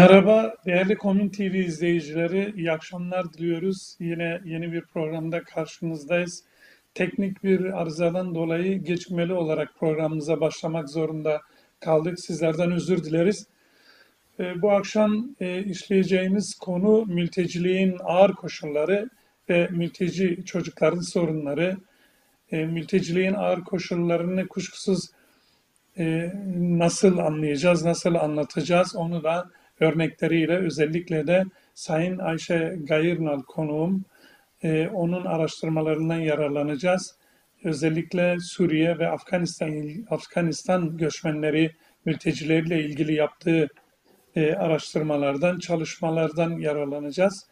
Merhaba değerli Komün TV izleyicileri, iyi akşamlar diliyoruz. Yine yeni bir programda karşınızdayız. Teknik bir arızadan dolayı geçmeli olarak programımıza başlamak zorunda kaldık. Sizlerden özür dileriz. Ee, Bu akşam e, işleyeceğimiz konu mülteciliğin ağır koşulları ve mülteci çocukların sorunları. E, Mülteciliğin ağır koşullarını kuşkusuz e, nasıl anlayacağız, nasıl anlatacağız onu da örnekleriyle özellikle de Sayın Ayşe Gayırnal konuğum e, onun araştırmalarından yararlanacağız. Özellikle Suriye ve Afganistan Afganistan göçmenleri mültecileriyle ilgili yaptığı e, araştırmalardan, çalışmalardan yararlanacağız.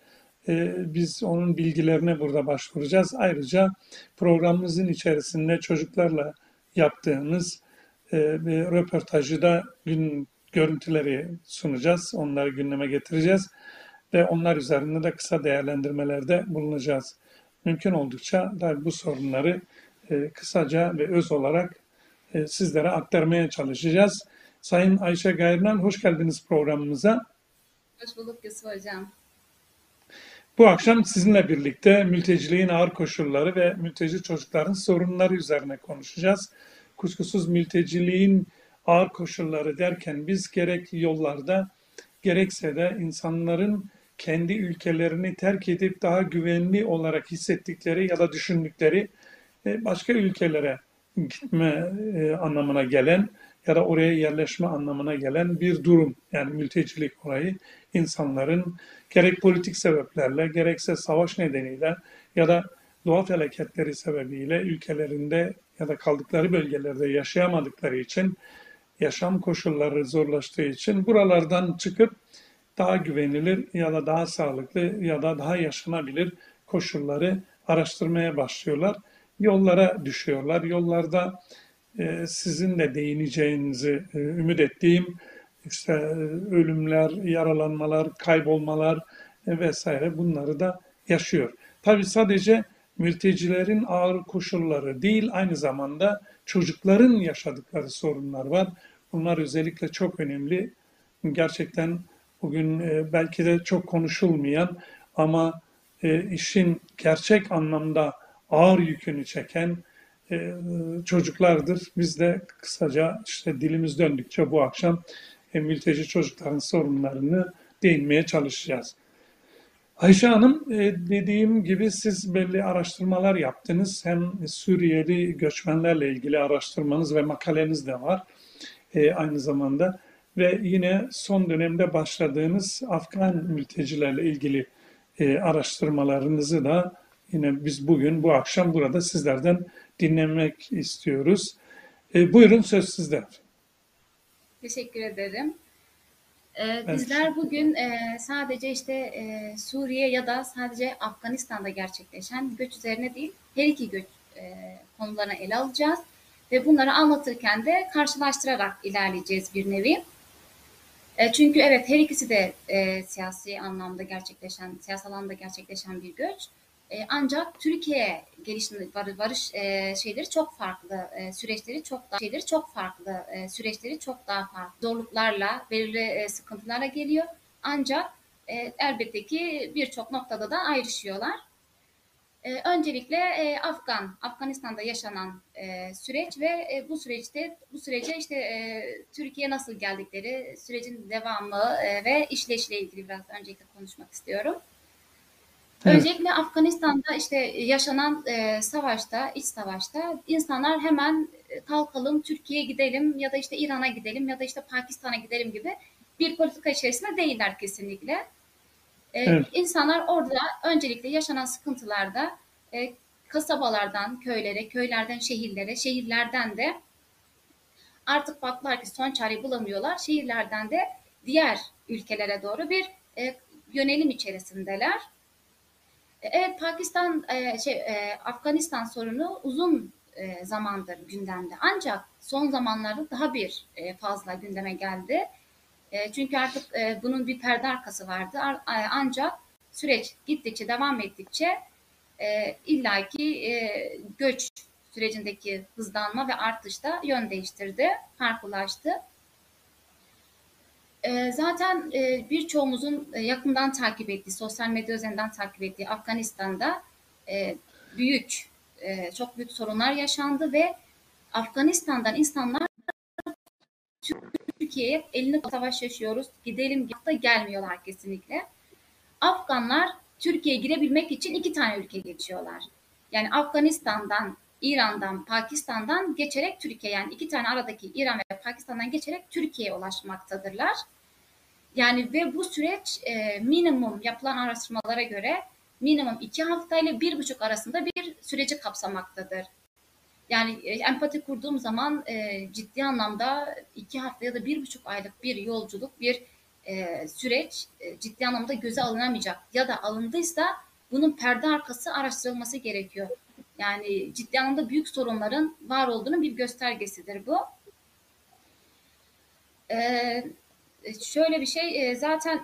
E, biz onun bilgilerine burada başvuracağız. Ayrıca programımızın içerisinde çocuklarla yaptığımız e, bir röportajı da gün görüntüleri sunacağız. Onları gündeme getireceğiz ve onlar üzerinde de kısa değerlendirmelerde bulunacağız. Mümkün oldukça da bu sorunları e, kısaca ve öz olarak e, sizlere aktarmaya çalışacağız. Sayın Ayşe Gayrınan hoş geldiniz programımıza. Hoş bulduk Yusuf Hocam. Bu akşam sizinle birlikte mülteciliğin ağır koşulları ve mülteci çocukların sorunları üzerine konuşacağız. Kuşkusuz mülteciliğin ağır koşulları derken biz gerek yollarda gerekse de insanların kendi ülkelerini terk edip daha güvenli olarak hissettikleri ya da düşündükleri e, başka ülkelere gitme e, anlamına gelen ya da oraya yerleşme anlamına gelen bir durum. Yani mültecilik olayı insanların gerek politik sebeplerle gerekse savaş nedeniyle ya da doğa felaketleri sebebiyle ülkelerinde ya da kaldıkları bölgelerde yaşayamadıkları için yaşam koşulları zorlaştığı için buralardan çıkıp daha güvenilir ya da daha sağlıklı ya da daha yaşanabilir koşulları araştırmaya başlıyorlar. Yollara düşüyorlar. Yollarda e, sizin de değineceğinizi e, ümit ettiğim işte e, ölümler, yaralanmalar, kaybolmalar vesaire bunları da yaşıyor. Tabi sadece mültecilerin ağır koşulları değil aynı zamanda çocukların yaşadıkları sorunlar var. Bunlar özellikle çok önemli. Gerçekten bugün e, belki de çok konuşulmayan ama e, işin gerçek anlamda ağır yükünü çeken e, çocuklardır. Biz de kısaca işte dilimiz döndükçe bu akşam mülteci çocukların sorunlarını değinmeye çalışacağız. Ayşe Hanım dediğim gibi siz belli araştırmalar yaptınız. Hem Suriyeli göçmenlerle ilgili araştırmanız ve makaleniz de var e, aynı zamanda ve yine son dönemde başladığınız Afgan mültecilerle ilgili e, araştırmalarınızı da yine biz bugün bu akşam burada sizlerden dinlemek istiyoruz. E, buyurun söz sizde. Teşekkür ederim. Ee, bizler bugün e, sadece işte e, Suriye ya da sadece Afganistan'da gerçekleşen göç üzerine değil, her iki göç e, konularını ele alacağız. Ve bunları anlatırken de karşılaştırarak ilerleyeceğiz bir nevi. E, çünkü evet her ikisi de e, siyasi anlamda gerçekleşen, siyasal anlamda gerçekleşen bir göç. E, ancak Türkiye gelişim varış e, şeyleri çok farklı, e, süreçleri çok daha şeyleri çok farklı, e, süreçleri çok daha farklı. Zorluklarla, belirli e, sıkıntılarla geliyor. Ancak e, elbette ki birçok noktada da ayrışıyorlar. E, öncelikle e, Afgan, Afganistan'da yaşanan e, süreç ve e, bu süreçte bu sürece işte e, Türkiye nasıl geldikleri, sürecin devamı e, ve işleyişle ilgili biraz öncelikle konuşmak istiyorum. Evet. Öncelikle Afganistan'da işte yaşanan e, savaşta, iç savaşta insanlar hemen e, kalkalım Türkiye'ye gidelim ya da işte İran'a gidelim ya da işte Pakistan'a gidelim gibi bir politika içerisinde değiller kesinlikle. E, evet. İnsanlar orada öncelikle yaşanan sıkıntılarda e, kasabalardan köylere, köylerden şehirlere, şehirlerden de artık baktılar ki son çareyi bulamıyorlar. Şehirlerden de diğer ülkelere doğru bir e, yönelim içerisindeler. E, evet Pakistan, e, şey, e, Afganistan sorunu uzun e, zamandır gündemde. Ancak son zamanlarda daha bir e, fazla gündeme geldi. E, çünkü artık e, bunun bir perde arkası vardı. Ancak süreç gittikçe devam ettikçe e, illaki e, göç sürecindeki hızlanma ve artışta yön değiştirdi, farklılaştı. Ee, zaten e, birçoğumuzun e, yakından takip ettiği, sosyal medya üzerinden takip ettiği Afganistan'da e, büyük, e, çok büyük sorunlar yaşandı ve Afganistan'dan insanlar Türkiye'ye elini savaş yaşıyoruz, gidelim da gelmiyorlar kesinlikle. Afganlar Türkiye'ye girebilmek için iki tane ülke geçiyorlar. Yani Afganistan'dan, İran'dan, Pakistan'dan geçerek Türkiye yani iki tane aradaki İran ve Pakistan'dan geçerek Türkiye'ye ulaşmaktadırlar. Yani ve bu süreç e, minimum yapılan araştırmalara göre minimum iki hafta ile bir buçuk arasında bir süreci kapsamaktadır. Yani e, empati kurduğum zaman e, ciddi anlamda iki hafta ya da bir buçuk aylık bir yolculuk, bir e, süreç e, ciddi anlamda göze alınamayacak ya da alındıysa bunun perde arkası araştırılması gerekiyor. Yani ciddi anlamda büyük sorunların var olduğunu bir göstergesidir bu. Ee, şöyle bir şey, e, zaten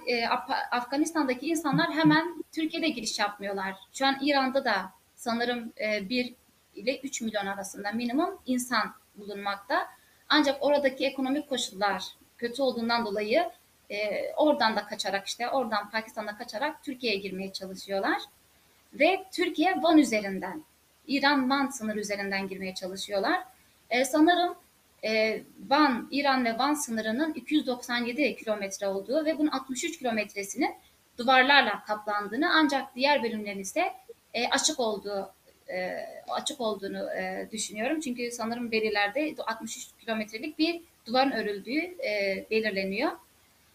Afganistan'daki insanlar hemen Türkiye'de giriş yapmıyorlar. Şu an İran'da da sanırım 1 ile 3 milyon arasında minimum insan bulunmakta. Ancak oradaki ekonomik koşullar kötü olduğundan dolayı e, oradan da kaçarak işte oradan Pakistan'da kaçarak Türkiye'ye girmeye çalışıyorlar. Ve Türkiye Van üzerinden, İran-Van sınır üzerinden girmeye çalışıyorlar. E, sanırım e, Van, İran ve Van sınırının 297 kilometre olduğu ve bunun 63 kilometresinin duvarlarla kaplandığını ancak diğer bölümlerin ise e, açık olduğu e, açık olduğunu e, düşünüyorum. Çünkü sanırım verilerde 63 kilometrelik bir duvarın örüldüğü e, belirleniyor.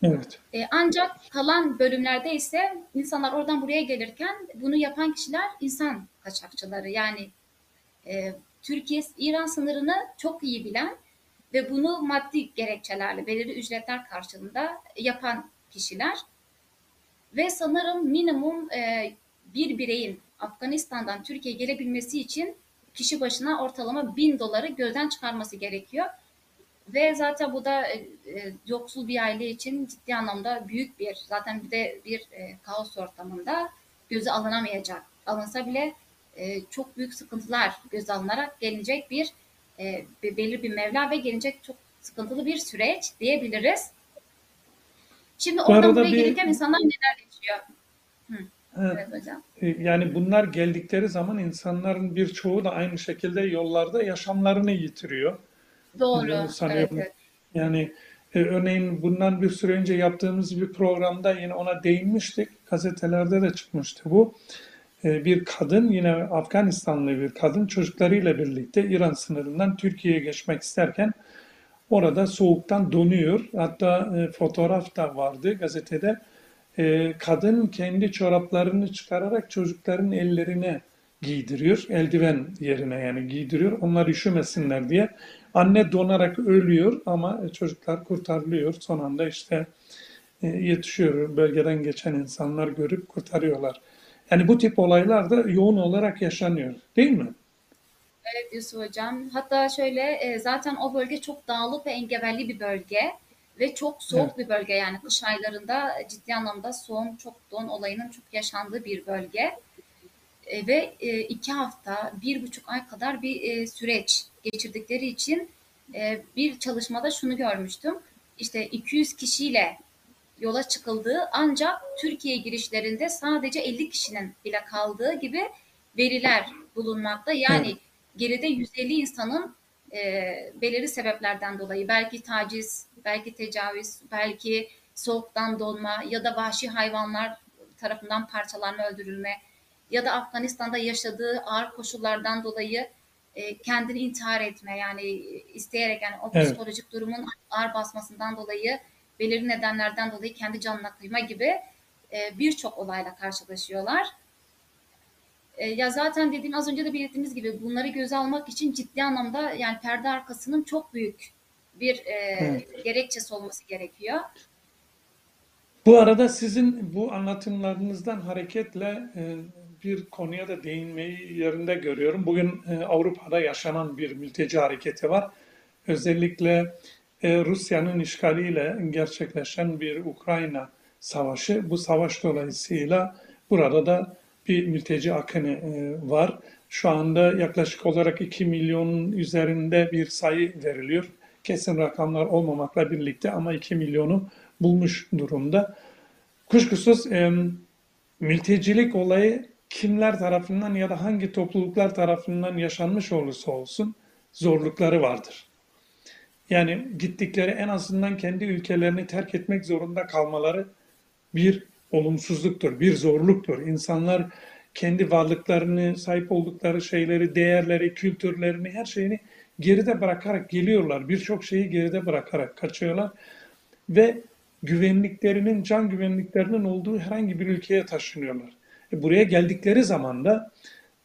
Evet. E, ancak kalan bölümlerde ise insanlar oradan buraya gelirken bunu yapan kişiler insan kaçakçıları. Yani e, Türkiye İran sınırını çok iyi bilen ve bunu maddi gerekçelerle belirli ücretler karşılığında yapan kişiler. Ve sanırım minimum e, bir bireyin Afganistan'dan Türkiye'ye gelebilmesi için kişi başına ortalama bin doları gözden çıkarması gerekiyor. Ve zaten bu da e, e, yoksul bir aile için ciddi anlamda büyük bir, zaten bir de bir e, kaos ortamında göze alınamayacak. Alınsa bile e, çok büyük sıkıntılar göze alınarak gelecek bir e, belirli bir mevla ve gelecek çok sıkıntılı bir süreç diyebiliriz. Şimdi oradan buraya bir... gelirken insanlar neler yaşıyor? Hı. Evet. evet hocam. E, yani bunlar geldikleri zaman insanların birçoğu da aynı şekilde yollarda yaşamlarını yitiriyor. Doğru. Evet, evet. Yani e, örneğin bundan bir süre önce yaptığımız bir programda yine ona değinmiştik. Gazetelerde de çıkmıştı bu. E, bir kadın yine Afganistanlı bir kadın çocuklarıyla birlikte İran sınırından Türkiye'ye geçmek isterken orada soğuktan donuyor. Hatta e, fotoğraf da vardı gazetede. E, kadın kendi çoraplarını çıkararak çocukların ellerine giydiriyor. Eldiven yerine yani giydiriyor. Onlar üşümesinler diye. Anne donarak ölüyor ama çocuklar kurtarılıyor. Son anda işte e, yetişiyor. Bölgeden geçen insanlar görüp kurtarıyorlar. Yani bu tip olaylar da yoğun olarak yaşanıyor. Değil mi? Evet Yusuf Hocam. Hatta şöyle e, zaten o bölge çok dağlık ve engebelli bir bölge ve çok soğuk evet. bir bölge yani kış aylarında ciddi anlamda soğuk çok don olayının çok yaşandığı bir bölge e, ve e, iki hafta bir buçuk ay kadar bir e, süreç geçirdikleri için e, bir çalışmada şunu görmüştüm işte 200 kişiyle yola çıkıldığı ancak Türkiye girişlerinde sadece 50 kişinin bile kaldığı gibi veriler bulunmakta yani evet. geride 150 insanın e, belirli sebeplerden dolayı belki taciz, belki tecavüz, belki soğuktan donma ya da vahşi hayvanlar tarafından parçalanma, öldürülme ya da Afganistan'da yaşadığı ağır koşullardan dolayı e, kendini intihar etme yani isteyerek yani o evet. psikolojik durumun ağır basmasından dolayı belirli nedenlerden dolayı kendi canına kıyma gibi e, birçok olayla karşılaşıyorlar. E, ya zaten dediğim az önce de belirttiğimiz gibi bunları göze almak için ciddi anlamda yani perde arkasının çok büyük bir e, evet. gerekçesi olması gerekiyor. Bu arada sizin bu anlatımlarınızdan hareketle e, bir konuya da değinmeyi yerinde görüyorum. Bugün e, Avrupa'da yaşanan bir mülteci hareketi var. Özellikle e, Rusya'nın işgaliyle gerçekleşen bir Ukrayna savaşı. Bu savaş dolayısıyla burada da bir mülteci akını e, var. Şu anda yaklaşık olarak 2 milyonun üzerinde bir sayı veriliyor. Kesin rakamlar olmamakla birlikte ama 2 milyonu bulmuş durumda. Kuşkusuz e, mültecilik olayı kimler tarafından ya da hangi topluluklar tarafından yaşanmış olursa olsun zorlukları vardır. Yani gittikleri en azından kendi ülkelerini terk etmek zorunda kalmaları bir olumsuzluktur, bir zorluktur. İnsanlar kendi varlıklarını, sahip oldukları şeyleri, değerleri, kültürlerini, her şeyini geride bırakarak geliyorlar. Birçok şeyi geride bırakarak kaçıyorlar ve güvenliklerinin, can güvenliklerinin olduğu herhangi bir ülkeye taşınıyorlar. E buraya geldikleri zaman da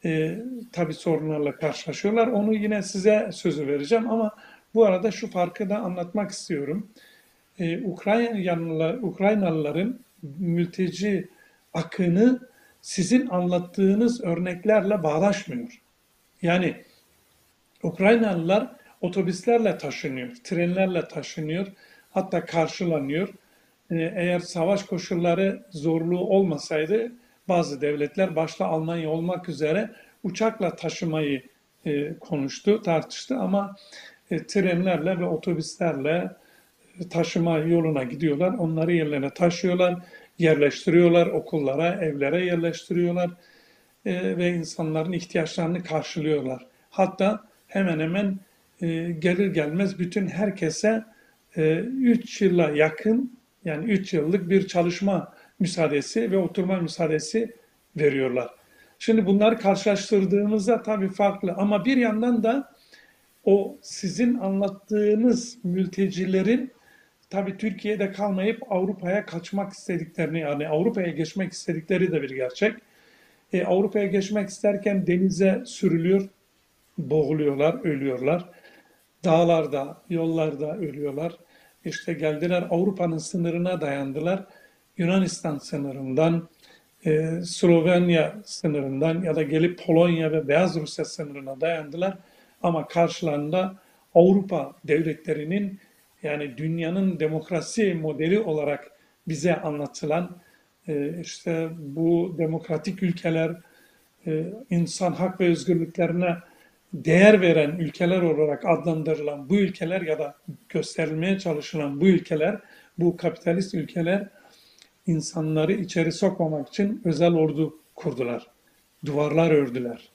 e, tabii sorunlarla karşılaşıyorlar. Onu yine size sözü vereceğim ama bu arada şu farkı da anlatmak istiyorum. Ee, Ukraynalılar, Ukraynalıların mülteci akını sizin anlattığınız örneklerle bağdaşmıyor. Yani Ukraynalılar otobüslerle taşınıyor, trenlerle taşınıyor, hatta karşılanıyor. Ee, eğer savaş koşulları zorluğu olmasaydı bazı devletler başta Almanya olmak üzere uçakla taşımayı e, konuştu, tartıştı ama e, trenlerle ve otobüslerle e, taşıma yoluna gidiyorlar. Onları yerlerine taşıyorlar, yerleştiriyorlar, okullara, evlere yerleştiriyorlar ve insanların ihtiyaçlarını karşılıyorlar. Hatta hemen hemen gelir gelmez bütün herkese 3 yıla yakın yani 3 yıllık bir çalışma müsaadesi ve oturma müsaadesi veriyorlar. Şimdi bunları karşılaştırdığımızda tabii farklı ama bir yandan da o sizin anlattığınız mültecilerin tabii Türkiye'de kalmayıp Avrupa'ya kaçmak istediklerini yani Avrupa'ya geçmek istedikleri de bir gerçek. E, Avrupa'ya geçmek isterken denize sürülüyor, boğuluyorlar, ölüyorlar. Dağlarda, yollarda ölüyorlar. İşte geldiler Avrupa'nın sınırına dayandılar. Yunanistan sınırından, e, Slovenya sınırından ya da gelip Polonya ve Beyaz Rusya sınırına dayandılar. Ama karşılarında Avrupa devletlerinin yani dünyanın demokrasi modeli olarak bize anlatılan e, işte bu demokratik ülkeler e, insan hak ve özgürlüklerine değer veren ülkeler olarak adlandırılan bu ülkeler ya da gösterilmeye çalışılan bu ülkeler, bu kapitalist ülkeler insanları içeri sokmamak için özel ordu kurdular. Duvarlar ördüler.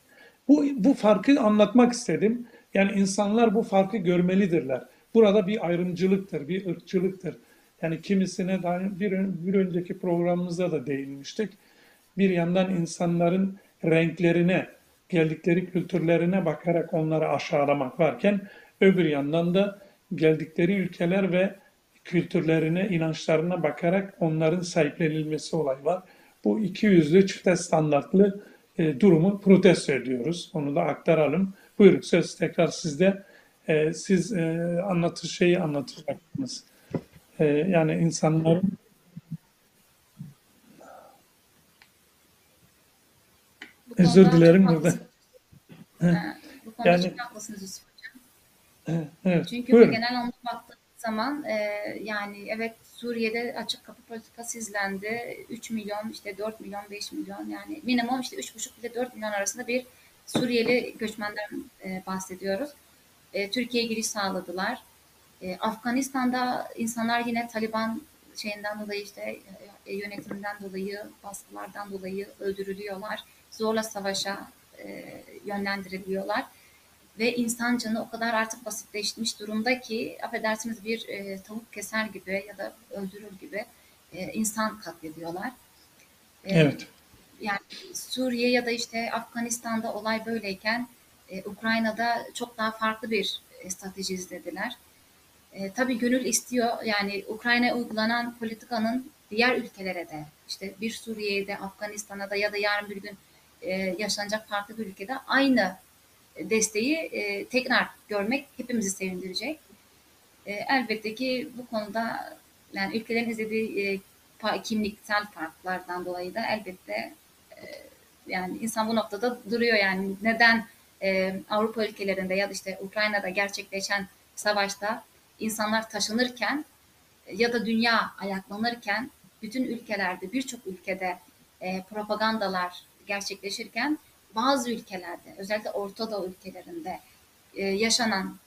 Bu, bu farkı anlatmak istedim. Yani insanlar bu farkı görmelidirler. Burada bir ayrımcılıktır, bir ırkçılıktır. Yani kimisine daha bir, bir önceki programımızda da değinmiştik. Bir yandan insanların renklerine, geldikleri kültürlerine bakarak onları aşağılamak varken öbür yandan da geldikleri ülkeler ve kültürlerine, inançlarına bakarak onların sahiplenilmesi olayı var. Bu iki yüzlü çifte standartlı e, durumu protesto ediyoruz. Onu da aktaralım. Buyurun söz tekrar sizde. E, siz e, anlatır şeyi anlatacaksınız. E, yani insanların Özür dilerim burada. Bu konuda yani, çok haklısınız Yusuf Hocam. Evet, Çünkü Buyurun. genel anlamda baktığımız zaman e, yani evet Suriye'de açık kapı politikası izlendi. 3 milyon, işte 4 milyon, 5 milyon yani minimum işte 3,5 ile 4 milyon arasında bir Suriyeli göçmenden e, bahsediyoruz. E, Türkiye'ye giriş sağladılar. E, Afganistan'da insanlar yine Taliban şeyinden dolayı işte e, yönetiminden dolayı, baskılardan dolayı öldürülüyorlar. Zorla savaşa e, yönlendiriliyorlar. Ve insan canı o kadar artık basitleşmiş durumda ki affedersiniz bir e, tavuk keser gibi ya da öldürür gibi e, insan katlediyorlar. E, evet. Yani Suriye ya da işte Afganistan'da olay böyleyken e, Ukrayna'da çok daha farklı bir e, strateji izlediler. E, tabii gönül istiyor yani Ukrayna'ya uygulanan politikanın diğer ülkelere de işte bir Suriye'ye de Afganistan'a da ya da yarın bir gün e, yaşanacak farklı bir ülkede aynı desteği e, tekrar görmek hepimizi sevindirecek. E, elbette ki bu konuda yani ülkelerin izlediği e, kimliksel farklardan dolayı da elbette e, yani insan bu noktada duruyor yani neden e, Avrupa ülkelerinde ya da işte Ukrayna'da gerçekleşen savaşta insanlar taşınırken ya da dünya ayaklanırken bütün ülkelerde birçok ülkede e, propagandalar gerçekleşirken bazı ülkelerde özellikle Orta Doğu ülkelerinde e, yaşanan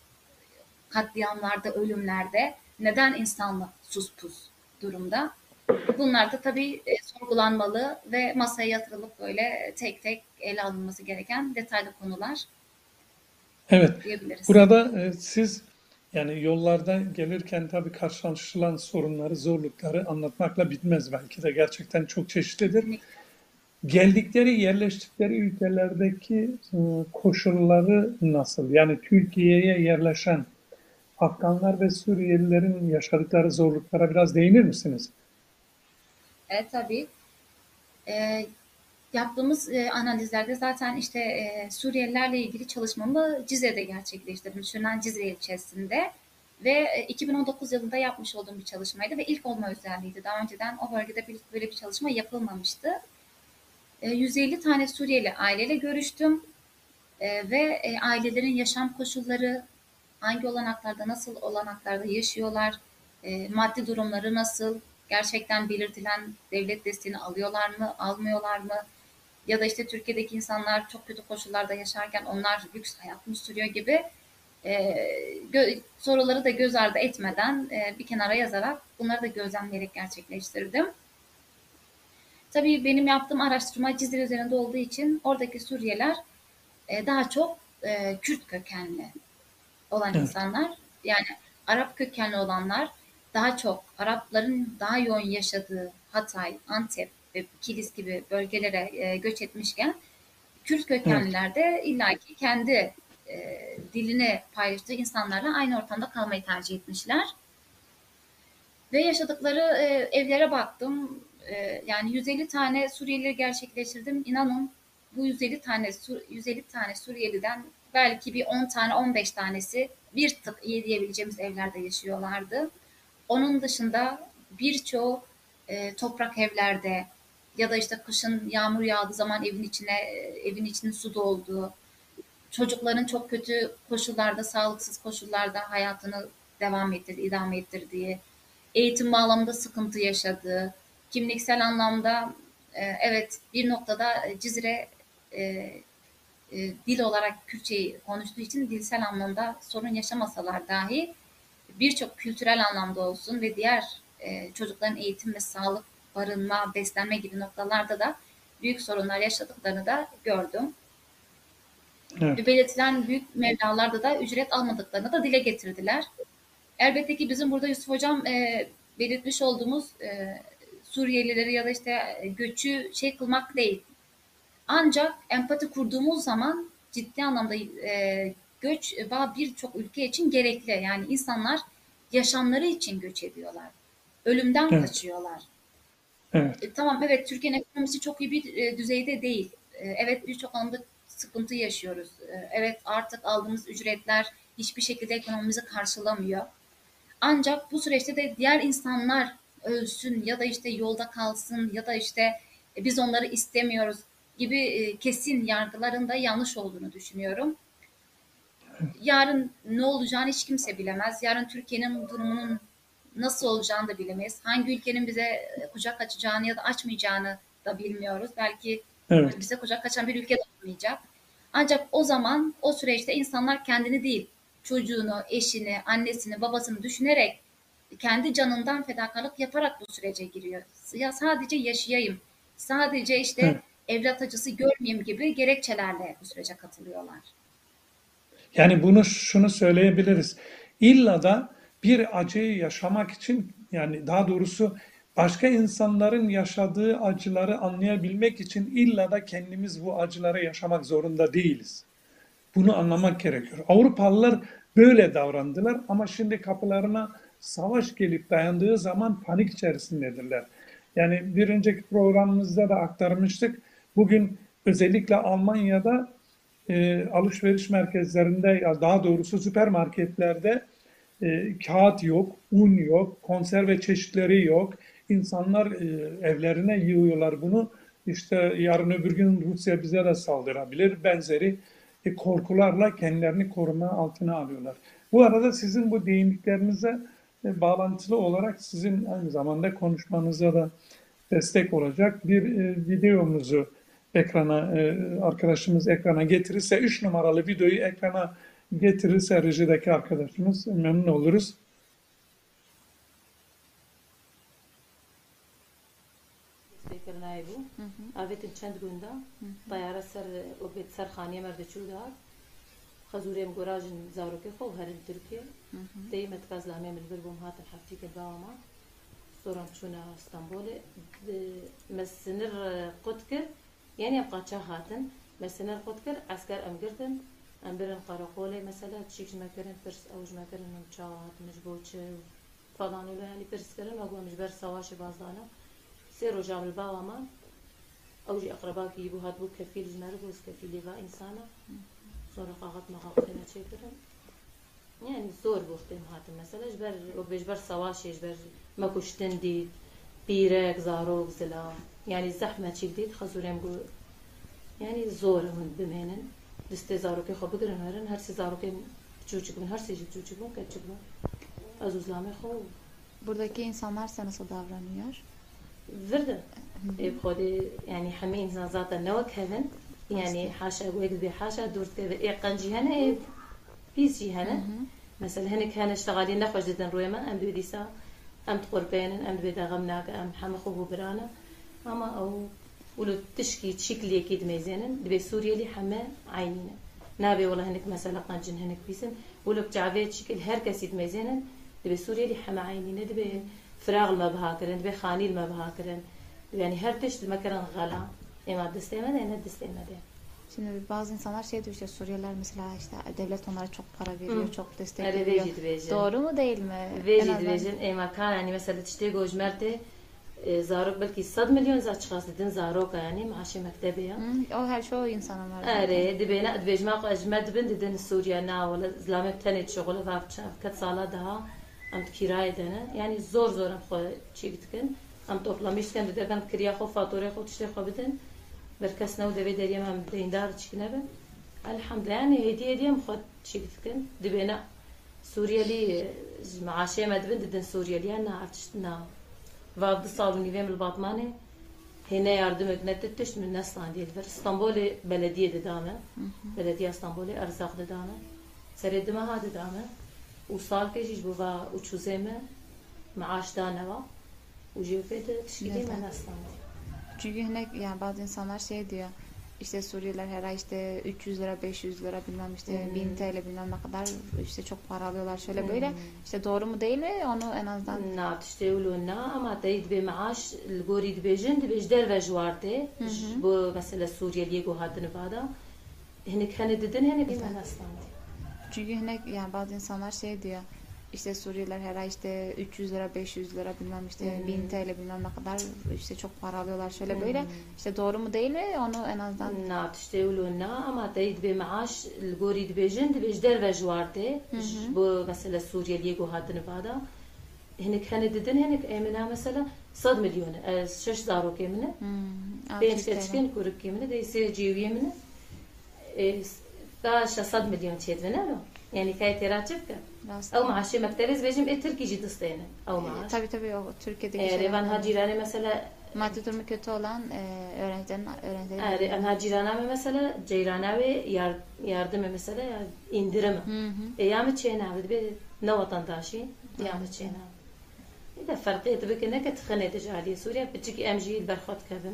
katliamlarda, ölümlerde neden insanlık sus pus durumda. Bunlar da tabii e, sorgulanmalı ve masaya yatırılıp böyle tek tek ele alınması gereken detaylı konular Evet. diyebiliriz. Burada e, siz yani yollarda gelirken tabii karşılaşılan sorunları, zorlukları anlatmakla bitmez belki de gerçekten çok çeşitlidir. Geldikleri, yerleştikleri ülkelerdeki e, koşulları nasıl? Yani Türkiye'ye yerleşen Afganlar ve Suriyelilerin yaşadıkları zorluklara biraz değinir misiniz? Evet tabii. E, yaptığımız e, analizlerde zaten işte e, Suriyelilerle ilgili çalışmamı Cizre'de gerçekleştirdim. Şırnak'ın Cizre ilçesinde. Ve e, 2019 yılında yapmış olduğum bir çalışmaydı ve ilk olma özelliğiydi. Daha önceden o bölgede böyle bir çalışma yapılmamıştı. E, 150 tane Suriyeli aileyle görüştüm. E, ve e, ailelerin yaşam koşulları, hangi olanaklarda, nasıl olanaklarda yaşıyorlar, e, maddi durumları nasıl, gerçekten belirtilen devlet desteğini alıyorlar mı, almıyorlar mı? Ya da işte Türkiye'deki insanlar çok kötü koşullarda yaşarken onlar lüks hayat mı sürüyor gibi e, soruları da göz ardı etmeden e, bir kenara yazarak bunları da gözlemleyerek gerçekleştirdim. Tabii benim yaptığım araştırma Cizre üzerinde olduğu için oradaki Suriyeliler e, daha çok e, Kürt kökenli olan Evet. insanlar. Yani Arap kökenli olanlar daha çok Arapların daha yoğun yaşadığı Hatay, Antep ve Kilis gibi bölgelere e, göç etmişken Kürt kökenliler de illaki kendi e, dilini paylaştığı insanlarla aynı ortamda kalmayı tercih etmişler. Ve yaşadıkları e, evlere baktım. E, yani 150 tane Suriyeli gerçekleştirdim. İnanın bu 150 tane Sur 150 tane Suriyeliden belki bir 10 tane 15 tanesi bir tık iyi diyebileceğimiz evlerde yaşıyorlardı. Onun dışında birçoğu e, toprak evlerde ya da işte kışın yağmur yağdığı zaman evin içine e, evin içinin su dolduğu, çocukların çok kötü koşullarda, sağlıksız koşullarda hayatını devam ettirdiği, idame ettirdiği, eğitim bağlamında sıkıntı yaşadığı, kimliksel anlamda e, evet bir noktada e, Cizre e, e, dil olarak Kürtçeyi konuştuğu için dilsel anlamda sorun yaşamasalar dahi birçok kültürel anlamda olsun ve diğer e, çocukların eğitim ve sağlık, barınma, beslenme gibi noktalarda da büyük sorunlar yaşadıklarını da gördüm. Evet. Ve belirtilen büyük mevlalarda da ücret almadıklarını da dile getirdiler. Elbette ki bizim burada Yusuf Hocam e, belirtmiş olduğumuz e, Suriyelileri ya da işte e, göçü şey kılmak değil. Ancak empati kurduğumuz zaman ciddi anlamda e, göç birçok ülke için gerekli. Yani insanlar yaşamları için göç ediyorlar. Ölümden Evet. kaçıyorlar. Evet. E, tamam evet Türkiye'nin ekonomisi çok iyi bir e, düzeyde değil. E, evet birçok alanda sıkıntı yaşıyoruz. E, evet artık aldığımız ücretler hiçbir şekilde ekonomimizi karşılamıyor. Ancak bu süreçte de diğer insanlar ölsün ya da işte yolda kalsın ya da işte e, biz onları istemiyoruz gibi e, kesin yargıların da yanlış olduğunu düşünüyorum. Yarın ne olacağını hiç kimse bilemez. Yarın Türkiye'nin durumunun nasıl olacağını da bilemeyiz. Hangi ülkenin bize e, kucak açacağını ya da açmayacağını da bilmiyoruz. Belki Evet. bize kucak açan bir ülke de olmayacak. Ancak o zaman o süreçte insanlar kendini değil, çocuğunu, eşini, annesini, babasını düşünerek kendi canından fedakarlık yaparak bu sürece giriyor. Ya sadece yaşayayım, sadece işte Evet. evlat acısı görmeyeyim gibi gerekçelerle bu sürece katılıyorlar. Yani bunu şunu söyleyebiliriz. İlla da bir acıyı yaşamak için yani daha doğrusu başka insanların yaşadığı acıları anlayabilmek için illa da kendimiz bu acıları yaşamak zorunda değiliz. Bunu anlamak gerekiyor. Avrupalılar böyle davrandılar ama şimdi kapılarına savaş gelip dayandığı zaman panik içerisindedirler. Yani bir önceki programımızda da aktarmıştık. Bugün özellikle Almanya'da e, alışveriş merkezlerinde ya daha doğrusu süpermarketlerde e, kağıt yok, un yok, konserve çeşitleri yok. İnsanlar e, evlerine yığıyorlar bunu. İşte yarın öbür gün Rusya bize de saldırabilir. Benzeri e, korkularla kendilerini koruma altına alıyorlar. Bu arada sizin bu değindiklerinize e, bağlantılı olarak sizin aynı zamanda konuşmanıza da destek olacak bir e, videomuzu ekrana e, arkadaşımız ekrana getirirse 3 numaralı videoyu ekrana getirirse rejideki arkadaşımız memnun oluruz. Hı hı. Avet çend gunda, bayara ser obet ser khaniye merde çuldar. خزوریم گراژن زاروکی خو هرن ترکیه دیمت کاز لامیم البرگوم هات حفتی که باوما صورم شونا اسطنبول مسنر قدكر يعني يبقى هاتن. مسنر قدكر عسكر أمجرتن أمبرن قراقولي مثلا تشيك مكرن فرس أو جمكرن من شاوات مجبوتش فضان ولا يعني فرس كرن وقوم مجبر سواشي بازدانا سيرو جاب الباوما أو جي أقرباك يبو هاتبو كفيل جمرك وكفيل لفا انسانه sonra kalkıp makakıyla çekirim. Yani zor vurdum hatim mesela. Jber, o bejber savaş, jber mekuştin di, pirek, zarok, zila. Yani zahmet çekdi, hazurem bu. Yani zor mın bimenin. Diste zaroke xo bigirin her si şey zaroke çocuk bin, her si şey çocuk bin, kaçık bin. Az uzlame xo. Buradaki insanlar sana nasıl davranıyor? Verdi. Hep yani hemi insan zaten ne vakit يعني حاشا ويكذبي حاشا دور إيقان هنا إيه، بيس هنا مثلا هنا كان اشتغالي نخوش جدا رويما أم بيديسا أم تقربين أم بيدا غمناك أم حمخوه برانا أما أو ولو تشكي شكلي أكيد ميزانا دبي سوريا لي حما عينينا نابي والله هنك مثلا قنجن هنك بيسن. ولو بتعبيت شكل هركسي ميزانا دبي سوريا لي حما عينينا دبي فراغ المبهاكرن دبي خاني المبهاكرن يعني هر تشت المكرن غلا. اما دستيمه انا دستيمه ده Şimdi bazı insanlar şey diyor işte Suriyeliler mesela işte devlet onlara çok para veriyor, Hı. çok destek هذا veriyor. بيجي تبيجي Doğru mu değil mi? En بيجي azından- تبيجي اي ما كان يعني مثلا تشتي جوج مرتي زاروك بلكي صد مليون زاد شخص دين زاروك يعني معاشي مكتبية Hı, o her çoğu insanın var. اري دبينا دبيج ما اجمد بند دين سوريا نا ولا زلامه تنت شغل فاف كت صالا daha ام كراي دنا يعني زور زور ام خو چيكتكن ام toplamış كان دكان كريا خو فاتوره خو تشتي خو بدن بركسنا ودبي دريم ام دیندار چكنه الحمد لله يعني هدي هدي ام خو چيكتكن دبينا سوريالي معاشي مدبن ددن سوريالي انا ارتشتنا وابد صابني فيم الباطماني هنا yardım etmekte تشت من نسلان ديال فر اسطنبول بلدية ددامة بلدية اسطنبول ارزاق ددامة سردما ها ددامة وصار كيجيش بوفا وتشوزيمة معاش دانوا وجيو فيت تشكيلي Neden? من اسلان Çünkü hani yani bazı insanlar şey diyor işte Suriyeliler her ay işte 300 lira 500 lira bilmem işte Hmm. 1000 TL bilmem ne kadar işte çok para alıyorlar şöyle böyle Hmm. işte doğru mu değil mi onu en azından نا تشتغلوا لنا اما تريد بمعاش الجوري دبيجن دبيج در وجوارتي بو مثلا سوريا ليجو هاد نفادا هنك هن ددن هنك من اسلان çünkü hani yani bazı insanlar şey diyor işte Suriyeliler her ay işte 300 lira 500 lira bilmem işte Hmm. 1000 TL bilmem ne kadar işte çok para alıyorlar şöyle böyle Hmm. işte doğru mu değil mi onu en azından نا تشتغلوا لنا اما تريد بمعاش الجوري دبيجن دبيج در وجوارتي بو مثلا سوريا ليجو هاد نفادا هنك هن ددن هنك امنا مثلا صد مليون أه، شش زارو كيمنه hmm, بين 600 TL. تشكين كورك كيمنه دي سي جيويه منه تا صد مليون تشيدنا له يعني كاي تراتبك Biraz- أو معاشي مكتبز بيجم التركي جي دستاني أو معاش تابي تابي أو تركي دي جي ريفان ها جيراني مثلا ما تدرم كتو لأن اورنجن اورنجن اري انا جيرانا مي مثلا جيرانا وي يار ياردم مثلا اندرم أيام تشينا بد بي نو وطن داشي أيام تشينا اذا فرقيت بك انك تخني تجاهلي سوريا بتشك ام جي برخط كذا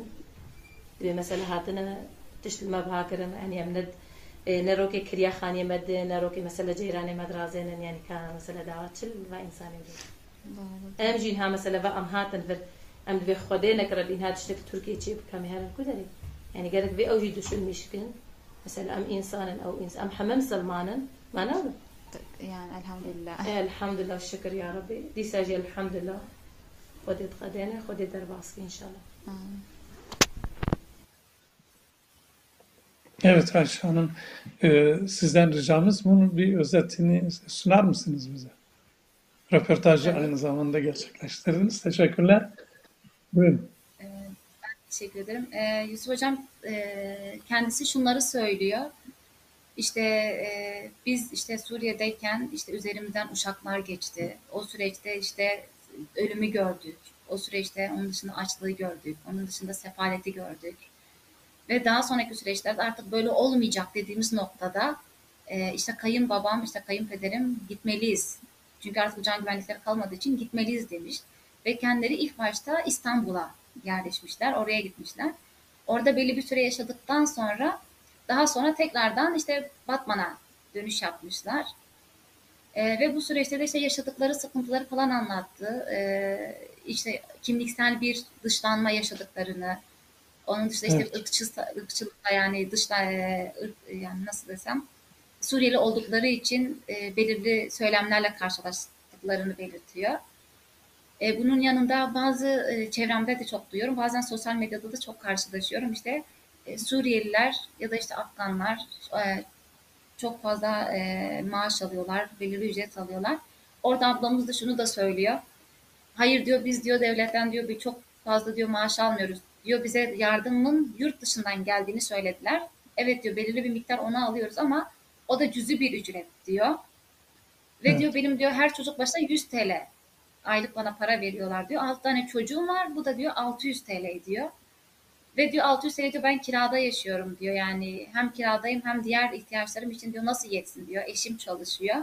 مثلا هاتنا تشتل ما بهاكرن يعني امند يعني إيه، نەرۆکێک کریا خانیە مد نەرۆکی مەسە لە جێرانێ مەدرازێنن ینی يعني کا مەسە لە داوا چل و ئینسانی ئەم ژین ها مەسە لە أم ئەم هاتن بر ئەم دوێ خۆدێ نەکرد این هات شتێک تورکی چی بکەم هێرن کو دەری ینی يعني گەرک بێ ئەوژی دوشن میشکن مەسە ئەم ئینسانن ئەو ئینس ئەم هەمە مسلمانن ماناڵە طيب، يعني الحمد لله إيه، الحمد لله الشكر يا ربي. دي ساجي الحمد لله خدي تقدينا خدي درباسك إن شاء الله. آه. Evet Ayşe Hanım, e, sizden ricamız bunun bir özetini sunar mısınız bize? Röportajı Evet. aynı zamanda gerçekleştirdiniz. Teşekkürler. Buyurun. Teşekkür ederim. Ee, Yusuf Hocam e, kendisi şunları söylüyor. İşte e, biz işte Suriye'deyken işte üzerimizden uçaklar geçti. O süreçte işte ölümü gördük. O süreçte onun dışında açlığı gördük. Onun dışında sefaleti gördük. Ve daha sonraki süreçlerde artık böyle olmayacak dediğimiz noktada e, işte kayınbabam, işte kayınpederim gitmeliyiz. Çünkü artık can güvenlikleri kalmadığı için gitmeliyiz demiş. Ve kendileri ilk başta İstanbul'a yerleşmişler, oraya gitmişler. Orada belli bir süre yaşadıktan sonra daha sonra tekrardan işte Batman'a dönüş yapmışlar. Ee, ve bu süreçte de işte yaşadıkları sıkıntıları falan anlattı. Ee, işte kimliksel bir dışlanma yaşadıklarını, onun dışında işte Evet. ırkçı, ırkçılıkla yani dışla e, ırk- yani nasıl desem Suriyeli oldukları için e, belirli söylemlerle karşılaştıklarını belirtiyor. E, bunun yanında bazı e, çevremde de çok duyuyorum. Bazen sosyal medyada da çok karşılaşıyorum. İşte e, Suriyeliler ya da işte Afganlar e, çok fazla e, maaş alıyorlar, belirli ücret alıyorlar. Orada ablamız da şunu da söylüyor. Hayır diyor biz diyor devletten diyor bir çok fazla diyor maaş almıyoruz. Diyor bize yardımın yurt dışından geldiğini söylediler. Evet diyor belirli bir miktar onu alıyoruz ama o da cüzi bir ücret diyor. Ve Evet. diyor benim diyor her çocuk başına 100 TL aylık bana para veriyorlar diyor. 6 tane çocuğum var bu da diyor 600 TL diyor. Ve diyor 600 TL diyor ben kirada yaşıyorum diyor. Yani hem kiradayım hem diğer ihtiyaçlarım için diyor nasıl yetsin diyor. Eşim çalışıyor.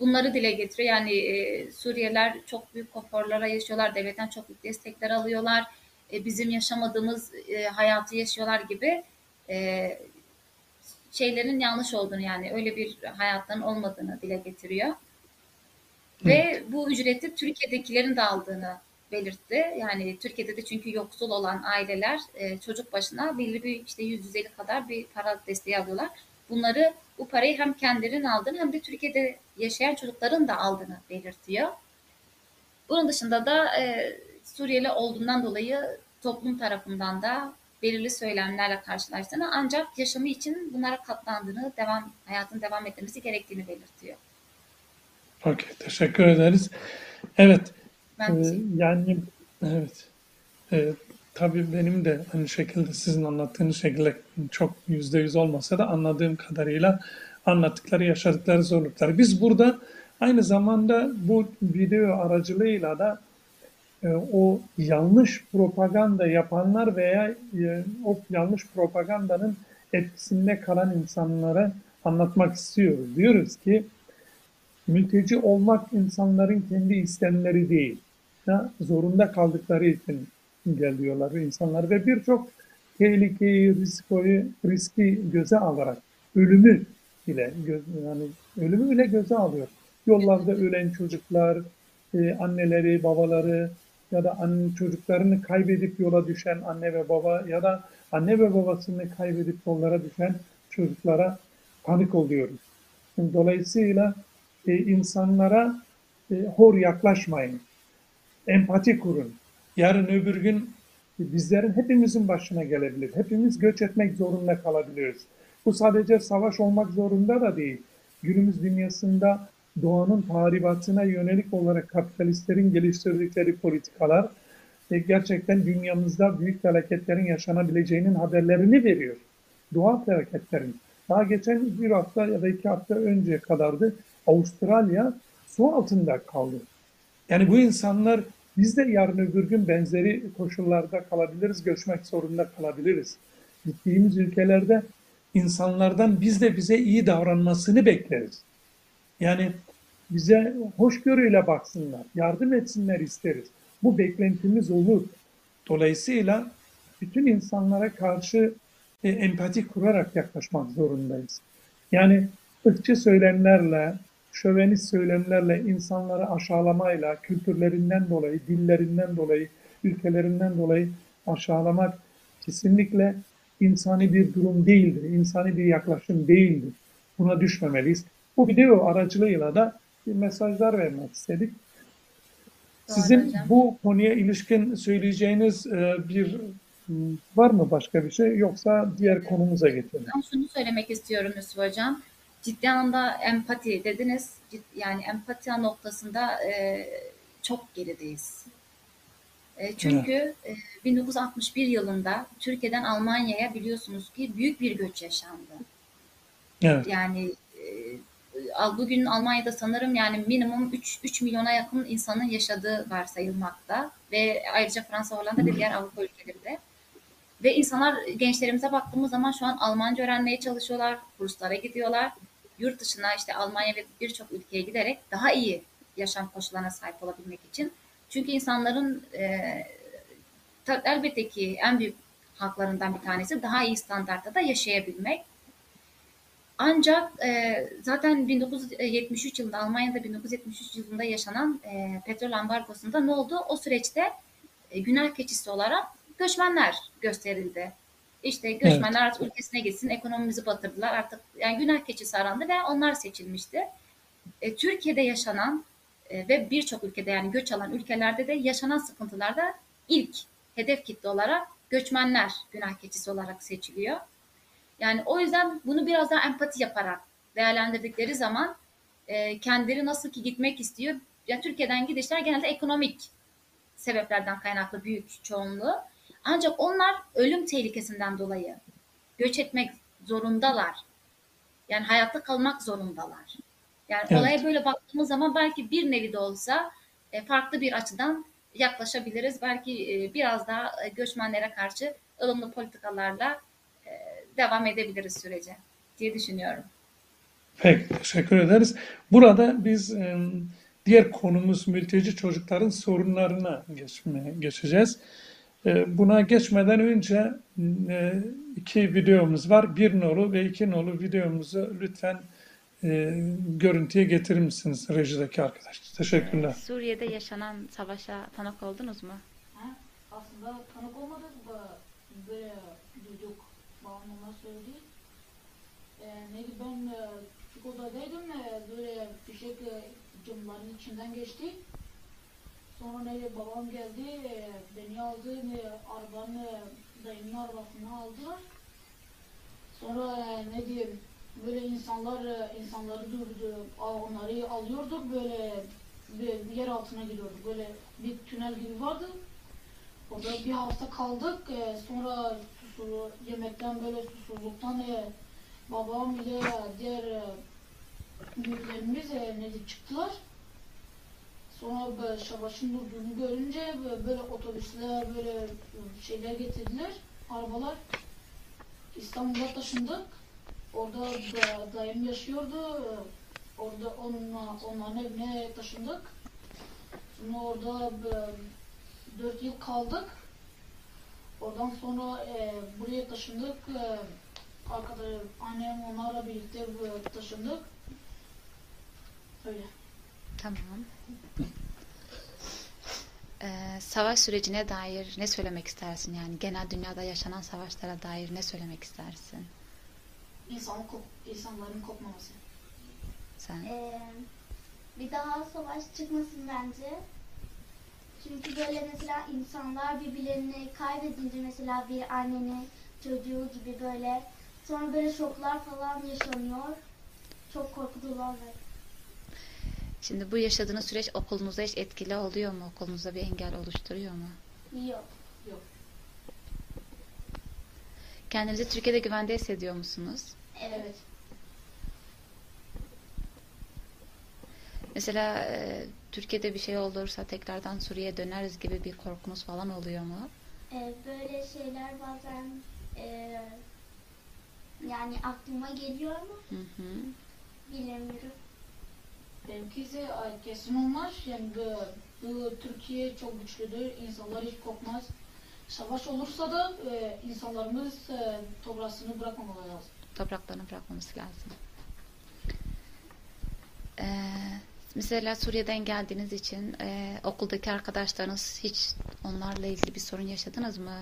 Bunları dile getiriyor. Yani e, Suriyeliler çok büyük konforlara yaşıyorlar. Devletten çok büyük destekler alıyorlar. E, bizim yaşamadığımız e, hayatı yaşıyorlar gibi e, şeylerin yanlış olduğunu yani öyle bir hayatların olmadığını dile getiriyor. Ve bu ücreti Türkiye'dekilerin de aldığını belirtti. Yani Türkiye'de de çünkü yoksul olan aileler e, çocuk başına belli bir işte 150 kadar bir para desteği alıyorlar. Bunları bu parayı hem kendilerinin aldığını hem de Türkiye'de yaşayan çocukların da aldığını belirtiyor. Bunun dışında da e, Suriyeli olduğundan dolayı toplum tarafından da belirli söylemlerle karşılaştığını ancak yaşamı için bunlara katlandığını, devam hayatın devam etmesi gerektiğini belirtiyor. Okey, teşekkür ederiz. Evet, Ben e, teşekkür yani evet. E, tabii benim de aynı şekilde sizin anlattığınız şekilde çok yüzde yüz olmasa da anladığım kadarıyla anlattıkları, yaşadıkları zorlukları. Biz burada aynı zamanda bu video aracılığıyla da e, o yanlış propaganda yapanlar veya e, o yanlış propagandanın etkisinde kalan insanlara anlatmak istiyoruz. Diyoruz ki mülteci olmak insanların kendi istemleri değil. Ya, zorunda kaldıkları için geliyorlar insanlar ve birçok tehlikeyi, riskoyu, riski göze alarak ölümü bile gö- yani ölümü bile göze alıyor. Yollarda ölen çocuklar, e, anneleri, babaları ya da anne çocuklarını kaybedip yola düşen anne ve baba ya da anne ve babasını kaybedip yollara düşen çocuklara tanık oluyoruz. Dolayısıyla e, insanlara e, hor yaklaşmayın. Empati kurun. Yarın öbür gün bizlerin hepimizin başına gelebilir. Hepimiz göç etmek zorunda kalabiliriz. Bu sadece savaş olmak zorunda da değil. Günümüz dünyasında doğanın tahribatına yönelik olarak kapitalistlerin geliştirdikleri politikalar e, gerçekten dünyamızda büyük felaketlerin yaşanabileceğinin haberlerini veriyor. Doğal felaketlerin. Daha geçen bir hafta ya da iki hafta önce kadardı Avustralya su altında kaldı. Yani bu insanlar biz de yarın öbür gün benzeri koşullarda kalabiliriz, göçmek zorunda kalabiliriz. Gittiğimiz ülkelerde insanlardan biz de bize iyi davranmasını bekleriz. Yani bize hoşgörüyle baksınlar, yardım etsinler isteriz. Bu beklentimiz olur. Dolayısıyla bütün insanlara karşı e, empati kurarak yaklaşmak zorundayız. Yani ırkçı söylemlerle, şövenist söylemlerle, insanları aşağılamayla, kültürlerinden dolayı, dillerinden dolayı, ülkelerinden dolayı aşağılamak kesinlikle insani bir durum değildir, insani bir yaklaşım değildir. Buna düşmemeliyiz. Bu video aracılığıyla da bir mesajlar vermek istedik. Sizin hocam. bu konuya ilişkin söyleyeceğiniz e, bir var mı başka bir şey yoksa diğer konumuza geçelim. Ben şunu söylemek istiyorum Yusuf Hocam. Ciddi anlamda empati dediniz. Yani empati noktasında e, çok gerideyiz. E, çünkü e, 1961 yılında Türkiye'den Almanya'ya biliyorsunuz ki büyük bir göç yaşandı. Evet, Yani e, bugün Almanya'da sanırım yani minimum 3, 3 milyona yakın insanın yaşadığı varsayılmakta ve ayrıca Fransa, Hollanda ve diğer Avrupa ülkelerinde. Ve insanlar gençlerimize baktığımız zaman şu an Almanca öğrenmeye çalışıyorlar, kurslara gidiyorlar. Yurt dışına işte Almanya ve birçok ülkeye giderek daha iyi yaşam koşullarına sahip olabilmek için. Çünkü insanların e, elbette ki en büyük haklarından bir tanesi daha iyi standartta da yaşayabilmek. Ancak e, zaten 1973 yılında Almanya'da 1973 yılında yaşanan e, petrol ambargosunda ne oldu? O süreçte e, günah keçisi olarak göçmenler gösterildi. İşte göçmenler artık ülkesine gitsin, ekonomimizi batırdılar. Artık yani günah keçisi arandı ve onlar seçilmişti. E, Türkiye'de yaşanan e, ve birçok ülkede yani göç alan ülkelerde de yaşanan sıkıntılarda ilk hedef kitle olarak göçmenler günah keçisi olarak seçiliyor. Yani o yüzden bunu biraz daha empati yaparak değerlendirdikleri zaman e, kendileri nasıl ki gitmek istiyor. Ya Türkiye'den gidişler genelde ekonomik sebeplerden kaynaklı büyük çoğunluğu. Ancak onlar ölüm tehlikesinden dolayı göç etmek zorundalar. Yani hayatta kalmak zorundalar. Yani Evet. olaya böyle baktığımız zaman belki bir nevi de olsa e, farklı bir açıdan yaklaşabiliriz. Belki e, biraz daha e, göçmenlere karşı ılımlı politikalarla e, devam edebiliriz sürece diye düşünüyorum. Peki, teşekkür ederiz. Burada biz e, diğer konumuz mülteci çocukların sorunlarına geçmeye geçeceğiz. E, Buna geçmeden önce e, iki videomuz var. Bir nolu ve iki nolu videomuzu lütfen e, görüntüye getirir misiniz rejideki arkadaşlar? Teşekkürler. Suriye'de yaşanan savaşa tanık oldunuz mu? Ha? Aslında tanık olmadık da böyle duyduk. Babam onlar söyledi. Ee, neydi ben e, küçük odadaydım. e, Böyle fişek e, camların içinden geçti. Sonra neydi babam geldi. e, Beni aldı. e, Arabanın e, dayımın arabasına aldılar. Sonra e, ne diyeyim böyle insanlar e, insanları durdu. Aa, Onları alıyorduk böyle bir yer altına giriyorduk. Böyle bir tünel gibi vardı. Orada bir hafta kaldık. Ee, sonra susuz, yemekten böyle susuzluktan e, babam ile diğer e, büyüklerimiz e, çıktılar. Sonra savaşın durduğunu görünce böyle, otobüsler böyle e, şeyler getirdiler, arabalar. İstanbul'a taşındık. Orada da, dayım yaşıyordu. Orada onunla, onların evine taşındık. Sonra orada e, dört yıl kaldık. Oradan sonra e, buraya taşındık. E, arkadaş, annem onlarla birlikte e, taşındık. Öyle. Tamam. Ee, savaş sürecine dair ne söylemek istersin? Yani genel dünyada yaşanan savaşlara dair ne söylemek istersin? İnsanın kop, insanların kopmaması. Sen. Ee, bir daha savaş çıkmasın bence. Çünkü böyle mesela insanlar birbirlerini kaybedince mesela bir annenin çocuğu gibi böyle sonra böyle şoklar falan yaşanıyor. Çok korkutucu olaylar. Şimdi bu yaşadığınız süreç okulunuzda hiç etkili oluyor mu? Okulunuzda bir engel oluşturuyor mu? Yok. Kendinizi Türkiye'de güvende hissediyor musunuz? Evet. Mesela e, Türkiye'de bir şey olursa tekrardan Suriye'ye döneriz gibi bir korkunuz falan oluyor mu? Ee, böyle şeyler bazen e, yani aklıma geliyor ama Hı hı. bilemiyorum. Benimki ise ay, kesin olmaz. Yani bu, bu Türkiye çok güçlüdür. İnsanlar hiç korkmaz. Savaş olursa da e, insanlarımız e, toprağını bırakmamalı lazım. Topraklarını bırakmamız lazım. Ee, mesela Suriye'den geldiğiniz için e, okuldaki arkadaşlarınız hiç onlarla ilgili bir sorun yaşadınız mı?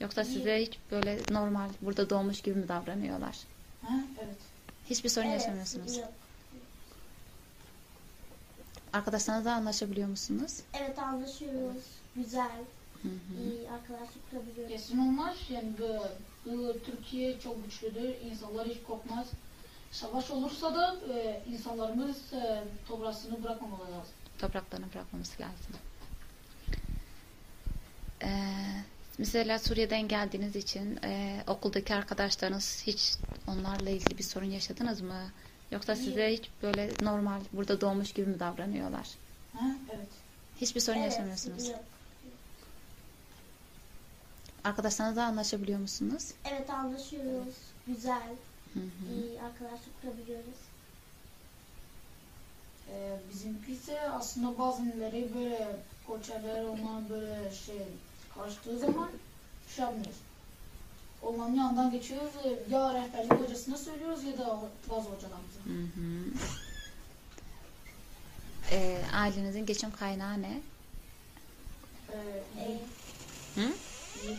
Yoksa size hiç böyle normal burada doğmuş gibi mi davranıyorlar? Ha? Evet. Hiçbir sorun Evet, yaşamıyorsunuz. yok. Arkadaşlarınızla anlaşabiliyor musunuz? Evet anlaşıyoruz. Güzel. Hı hı. iyi arkadaşlık kurabiliyoruz. Kesin olmaz. Yani bu, bu Türkiye çok güçlüdür. İnsanlar hiç korkmaz. Savaş olursa da e, insanlarımız e, toprağını bırakmamalı lazım. Topraklarını bırakmamız lazım. Ee, mesela Suriye'den geldiğiniz için e, okuldaki arkadaşlarınız hiç onlarla ilgili bir sorun yaşadınız mı? Yoksa size hiç böyle normal burada doğmuş gibi mi davranıyorlar? Ha? Evet. Hiçbir sorun Evet, yaşamıyorsunuz. Yok. Arkadaşlarınızla anlaşabiliyor musunuz? Evet anlaşıyoruz. Güzel. Hı hı. iyi arkadaşlık kurabiliyoruz. E, bizimki ise aslında bazıları böyle koçerler onlar böyle şey karıştığı zaman şey yapmıyoruz. Onların yanından geçiyoruz. e, Ya rehberlik hocasına söylüyoruz ya da bazı hocalarımıza. Hı hı. Ee, ailenizin geçim kaynağı ne? Ee, E, Ee,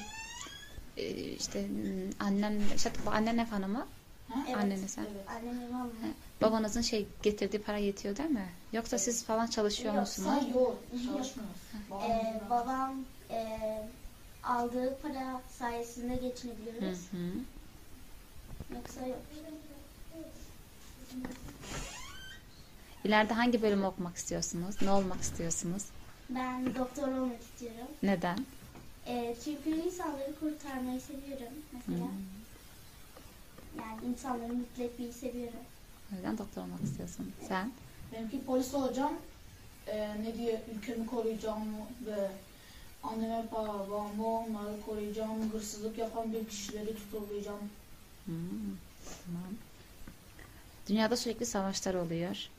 işte hmm, annen, işte annen ev hanımı, ha? Evet. anneniz sen. Evet. Babanızın şey getirdiği para yetiyor değil mi? Yoksa siz falan çalışıyor Yok, musunuz? Ha, yok, çalışmıyoruz. Babam Ee, e, aldığı para sayesinde Hı geçinebiliyoruz. hı. Yoksa yok. İleride hangi bölümü okumak istiyorsunuz? Ne olmak istiyorsunuz? Ben doktor olmak istiyorum. Neden? E, çünkü insanları kurtarmayı seviyorum mesela. Yani insanları mutlu etmeyi seviyorum. O yüzden doktor olmak istiyorsun. Sen? Benimki polis olacağım. Ee, ne diye ülkemi koruyacağım ve anneme babamı onları koruyacağım. Hırsızlık yapan bir kişileri tutuklayacağım. Hmm, tamam. Dünyada sürekli savaşlar oluyor.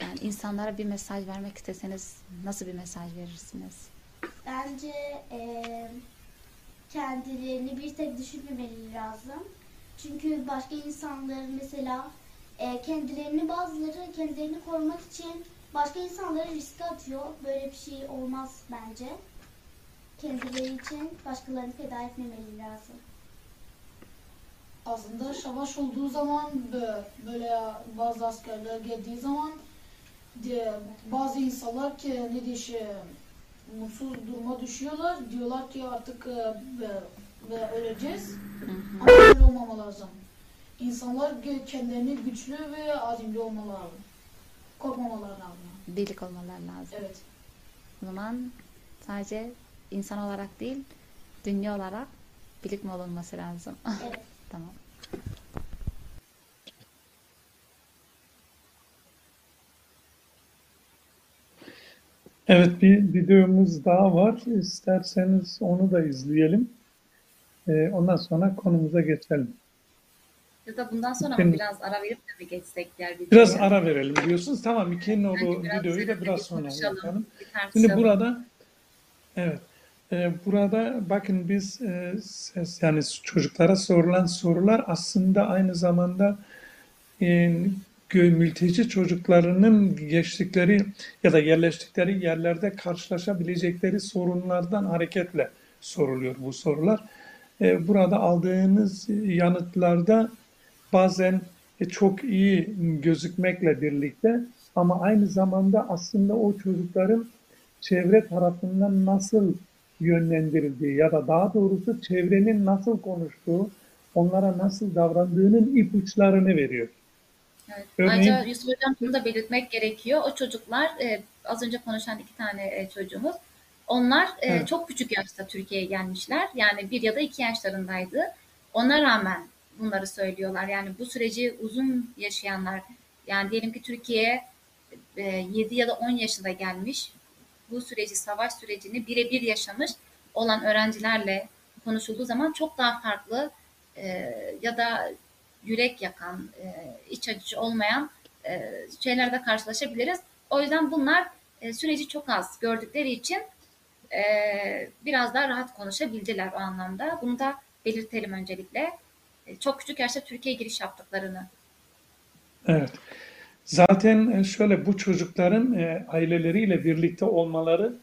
Yani insanlara bir mesaj vermek isteseniz nasıl bir mesaj verirsiniz? Bence e, kendilerini bir tek düşünmemeli lazım. Çünkü başka insanların mesela e, kendilerini bazıları kendilerini korumak için başka insanları riske atıyor. Böyle bir şey olmaz bence. Kendileri için başkalarını feda etmemeli lazım. Aslında savaş olduğu zaman bö- böyle bazı askerler geldiği zaman bazı insanlar ki ne diye şey mutsuz duruma düşüyorlar. Diyorlar ki artık e, ve, ve öleceğiz. Ama öyle lazım. İnsanlar kendilerini güçlü ve azimli olmalı lazım. Korkmamaları lazım. Birlik olmaları lazım. Evet. O zaman sadece insan olarak değil, dünya olarak birlik mi olunması lazım? Evet. tamam. Evet bir videomuz daha var. İsterseniz onu da izleyelim. Ee, ondan sonra konumuza geçelim. Ya da bundan sonra mı biraz ara verip de mi geçsek diğer videoya? Biraz ara verelim diyorsunuz. Tamam Bence biraz videoyu da biraz bir sonra yapalım. Şimdi burada evet e, burada bakın biz e, ses, yani çocuklara sorulan sorular aslında aynı zamanda e, mülteci çocuklarının geçtikleri ya da yerleştikleri yerlerde karşılaşabilecekleri sorunlardan hareketle soruluyor bu sorular. E, burada aldığınız yanıtlarda bazen e, çok iyi gözükmekle birlikte ama aynı zamanda aslında o çocukların çevre tarafından nasıl yönlendirildiği ya da daha doğrusu çevrenin nasıl konuştuğu, onlara nasıl davrandığının ipuçlarını veriyor. Evet. Örneğin- Ayrıca Yusuf Hocam bunu da belirtmek gerekiyor. O çocuklar e, az önce konuşan iki tane e, çocuğumuz onlar e, Evet. çok küçük yaşta Türkiye'ye gelmişler. Yani bir ya da iki yaşlarındaydı. Ona rağmen bunları söylüyorlar. Yani bu süreci uzun yaşayanlar yani diyelim ki Türkiye'ye e, 7 ya da 10 yaşında gelmiş bu süreci savaş sürecini birebir yaşamış olan öğrencilerle konuşulduğu zaman çok daha farklı e, ya da yürek yakan, e, iç açıcı olmayan e, şeylerle karşılaşabiliriz. O yüzden bunlar e, süreci çok az gördükleri için biraz daha rahat konuşabildiler o anlamda. Bunu da belirtelim öncelikle. Çok küçük yaşta Türkiye'ye giriş yaptıklarını. Evet. Zaten şöyle bu çocukların aileleriyle birlikte olmaları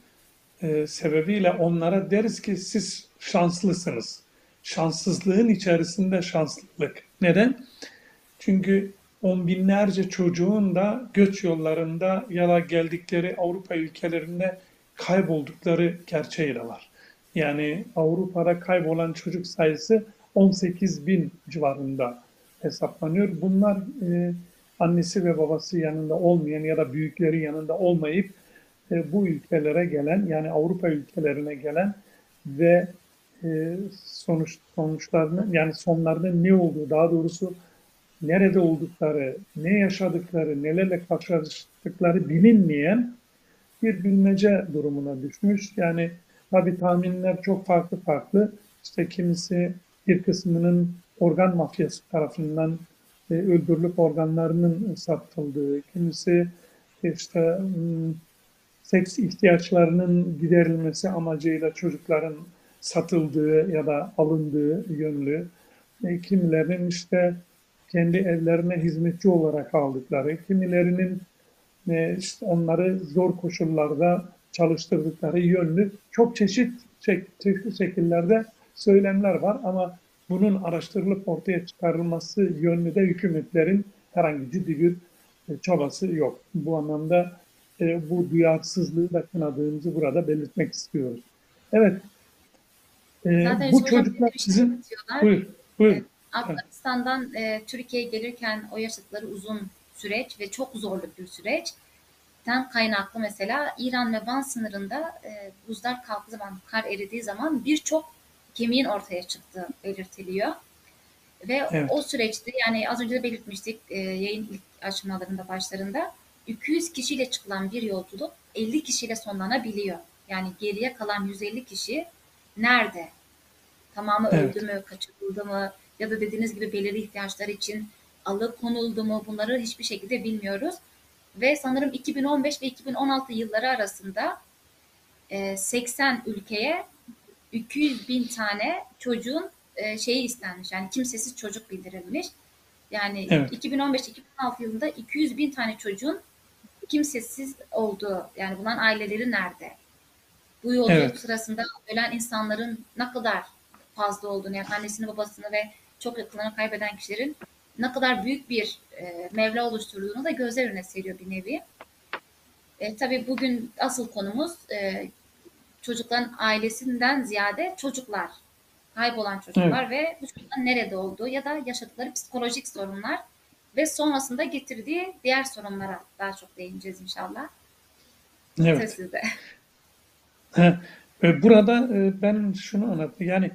sebebiyle onlara deriz ki siz şanslısınız. Şanssızlığın içerisinde şanslılık. Neden? Çünkü on binlerce çocuğun da göç yollarında ya da geldikleri Avrupa ülkelerinde kayboldukları gerçeği de var. Yani Avrupa'da kaybolan çocuk sayısı 18 bin civarında hesaplanıyor. Bunlar e, annesi ve babası yanında olmayan ya da büyükleri yanında olmayıp e, bu ülkelere gelen yani Avrupa ülkelerine gelen ve e, sonuç sonuçlarının yani sonlarının ne olduğu daha doğrusu nerede oldukları, ne yaşadıkları, nelerle karşılaştıkları bilinmeyen bir bilmece durumuna düşmüş. Yani tabii tahminler çok farklı farklı. İşte kimisi bir kısmının organ mafyası tarafından e, öldürülüp organlarının satıldığı, kimisi işte seks ihtiyaçlarının giderilmesi amacıyla çocukların satıldığı ya da alındığı yönlü, e, işte kendi evlerine hizmetçi olarak aldıkları, kimilerinin e, işte onları zor koşullarda çalıştırdıkları yönlü çok çeşit çe- çeşitli şekillerde söylemler var ama bunun araştırılıp ortaya çıkarılması yönlü de hükümetlerin herhangi ciddi bir e, çabası yok. Bu anlamda e, bu duyarsızlığı da kınadığımızı burada belirtmek istiyoruz. Evet. E, Zaten bu çocuklar sizin... Buyur, buyur. Afganistan'dan e, Türkiye'ye gelirken o yaşadıkları uzun süreç ve çok zorlu bir süreç. Ten kaynaklı mesela İran ve Van sınırında e, buzlar kalktığı zaman, kar eridiği zaman birçok kemiğin ortaya çıktığı belirtiliyor. Ve Evet. o süreçte yani az önce de belirtmiştik e, yayın ilk aşamalarında başlarında 200 kişiyle çıkılan bir yolculuk 50 kişiyle sonlanabiliyor. Yani geriye kalan 150 kişi nerede? Tamamı Evet. öldü mü, kaçırıldı mı ya da dediğiniz gibi belirli ihtiyaçlar için alıkonuldu mu bunları hiçbir şekilde bilmiyoruz. Ve sanırım 2015 ve 2016 yılları arasında e, 80 ülkeye 200 bin tane çocuğun e, şeyi istenmiş. Yani kimsesiz çocuk bildirilmiş. Yani Evet. 2015-2016 yılında 200 bin tane çocuğun kimsesiz olduğu yani bunların aileleri nerede? Bu yolculuk Evet. sırasında ölen insanların ne kadar fazla olduğunu yani annesini babasını ve çok yakınlarını kaybeden kişilerin ne kadar büyük bir e, mevla oluşturduğunu da gözler önüne seriyor bir nevi. E, tabii bugün asıl konumuz e, çocukların ailesinden ziyade çocuklar, kaybolan çocuklar ve bu çocukların nerede olduğu ya da yaşadıkları psikolojik sorunlar ve sonrasında getirdiği diğer sorunlara daha çok değineceğiz inşallah. Evet. Söz sizde. E, Burada e, ben şunu anlattım. Yani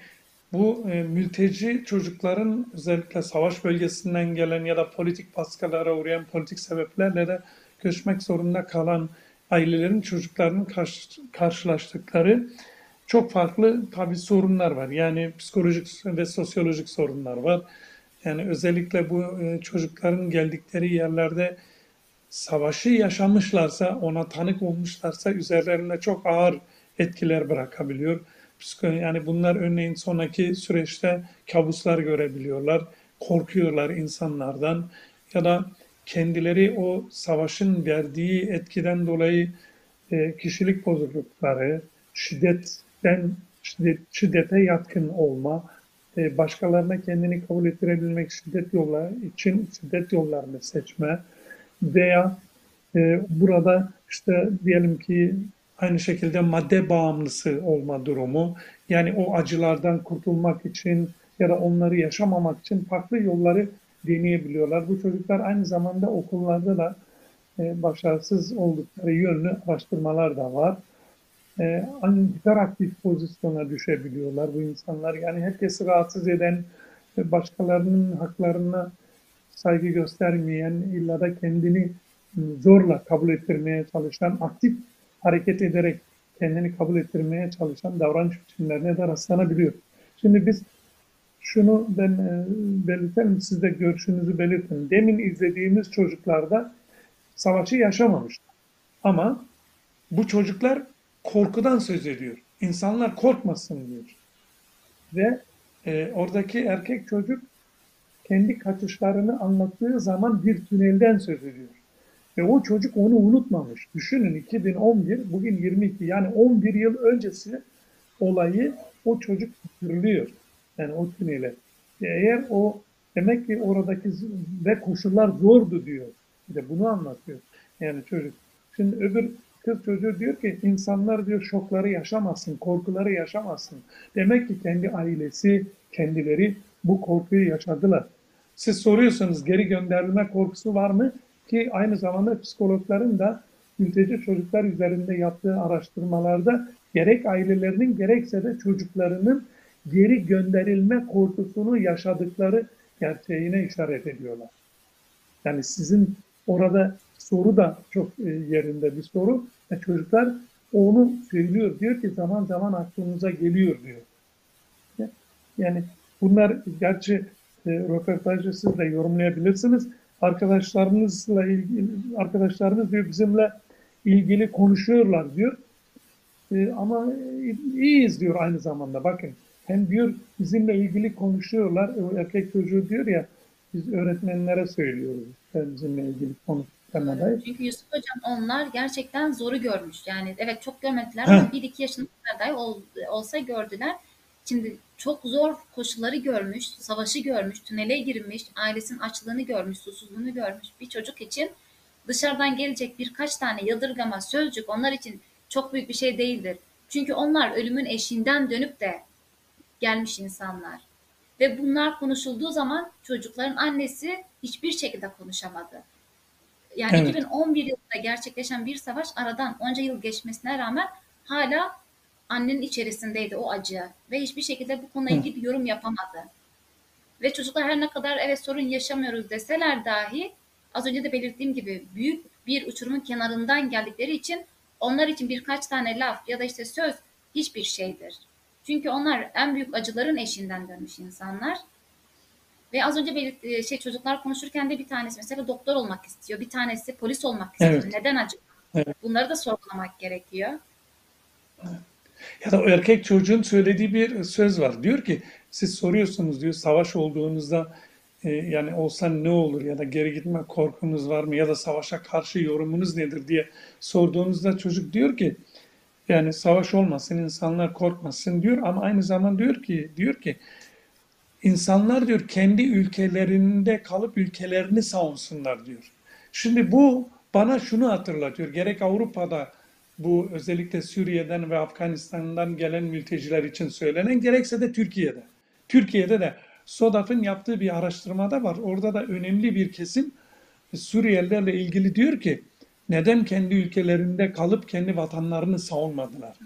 bu e, mülteci çocukların özellikle savaş bölgesinden gelen ya da politik baskılara uğrayan politik sebeplerle de göçmek zorunda kalan ailelerin çocuklarının karşı- karşılaştıkları çok farklı tabii sorunlar var. Yani psikolojik ve sosyolojik sorunlar var. Yani özellikle bu çocukların geldikleri yerlerde savaşı yaşamışlarsa, ona tanık olmuşlarsa üzerlerine çok ağır etkiler bırakabiliyor. Yani bunlar örneğin sonraki süreçte kabuslar görebiliyorlar, korkuyorlar insanlardan ya da kendileri o savaşın verdiği etkiden dolayı e, kişilik bozuklukları, şiddetten şiddet, şiddete yatkın olma, e, başkalarına kendini kabul ettirebilmek şiddet yolları için şiddet yollarını seçme veya e, burada işte diyelim ki aynı şekilde madde bağımlısı olma durumu yani o acılardan kurtulmak için ya da onları yaşamamak için farklı yolları deneyebiliyorlar. Bu çocuklar aynı zamanda okullarda da e, başarısız oldukları yönlü araştırmalar da var. E, hiperaktif pozisyona düşebiliyorlar bu insanlar. Yani herkesi rahatsız eden, başkalarının haklarına saygı göstermeyen, illa da kendini zorla kabul ettirmeye çalışan, aktif hareket ederek kendini kabul ettirmeye çalışan davranış biçimlerine de rastlanabiliyor. Şimdi biz şunu ben e, belirtelim, siz de görüşünüzü belirtin. Demin izlediğimiz çocuklarda savaşı yaşamamışlar. Ama bu çocuklar korkudan söz ediyor. İnsanlar korkmasın diyor. Ve e, oradaki erkek çocuk kendi kaçışlarını anlattığı zaman bir tünelden söz ediyor. Ve o çocuk onu unutmamış. Düşünün 2011, bugün 22 yani 11 yıl öncesi olayı o çocuk hatırlıyor. Yani o tünele. Ve eğer o demek ki oradaki ve koşullar zordu diyor. Bir de bunu anlatıyor. Yani çocuk. Şimdi öbür kız çocuğu diyor ki insanlar diyor şokları yaşamasın, korkuları yaşamasın. Demek ki kendi ailesi, kendileri bu korkuyu yaşadılar. Siz soruyorsunuz geri gönderilme korkusu var mı? Ki aynı zamanda psikologların da mülteci çocuklar üzerinde yaptığı araştırmalarda gerek ailelerinin gerekse de çocuklarının geri gönderilme korkusunu yaşadıkları gerçeğine işaret ediyorlar. Yani sizin orada soru da çok e, yerinde bir soru. E, çocuklar onu söylüyor. Diyor ki zaman zaman aklımıza geliyor diyor. Yani bunlar gerçi e, röportajı siz de yorumlayabilirsiniz. Arkadaşlarınızla ilgili arkadaşlarınız diyor bizimle ilgili konuşuyorlar diyor. E, ama e, iyiyiz diyor aynı zamanda. Bakın hem diyor bizimle ilgili konuşuyorlar. O erkek çocuğu diyor ya biz öğretmenlere söylüyoruz. Bizimle ilgili dair. Çünkü Yusuf Hocam onlar gerçekten zoru görmüş. Yani evet çok görmediler ama 1-2 yaşında dahi ol- olsa gördüler. Şimdi çok zor koşulları görmüş, savaşı görmüş, tünele girmiş, ailesinin açlığını görmüş, susuzluğunu görmüş bir çocuk için dışarıdan gelecek birkaç tane yadırgama, sözcük onlar için çok büyük bir şey değildir. Çünkü onlar ölümün eşiğinden dönüp de gelmiş insanlar. Ve bunlar konuşulduğu zaman çocukların annesi hiçbir şekilde konuşamadı. Yani Evet. 2011 yılında gerçekleşen bir savaş aradan onca yıl geçmesine rağmen hala annenin içerisindeydi o acı ve hiçbir şekilde bu konuyla ilgili bir yorum yapamadı. Ve çocuklar her ne kadar evet sorun yaşamıyoruz deseler dahi az önce de belirttiğim gibi büyük bir uçurumun kenarından geldikleri için onlar için birkaç tane laf ya da işte söz hiçbir şeydir. Çünkü onlar en büyük acıların eşiğinden dönmüş insanlar. Ve az önce belirt e, şey çocuklar konuşurken de bir tanesi mesela doktor olmak istiyor, bir tanesi polis olmak istiyor. Evet. Neden acaba? Evet. Bunları da sorgulamak gerekiyor. Ya da erkek çocuğun söylediği bir söz var. Diyor ki siz soruyorsunuz diyor savaş olduğunuzda e, yani olsa ne olur ya da geri gitme korkunuz var mı ya da savaşa karşı yorumunuz nedir diye sorduğunuzda çocuk diyor ki yani savaş olmasın insanlar korkmasın diyor ama aynı zamanda diyor ki diyor ki insanlar diyor kendi ülkelerinde kalıp ülkelerini savunsunlar diyor. Şimdi bu bana şunu hatırlatıyor. Gerek Avrupa'da bu özellikle Suriye'den ve Afganistan'dan gelen mülteciler için söylenen gerekse de Türkiye'de. Türkiye'de de SODAF'ın yaptığı bir araştırmada var. Orada da önemli bir kesim Suriyelilerle ilgili diyor ki neden kendi ülkelerinde kalıp kendi vatanlarını savunmadılar?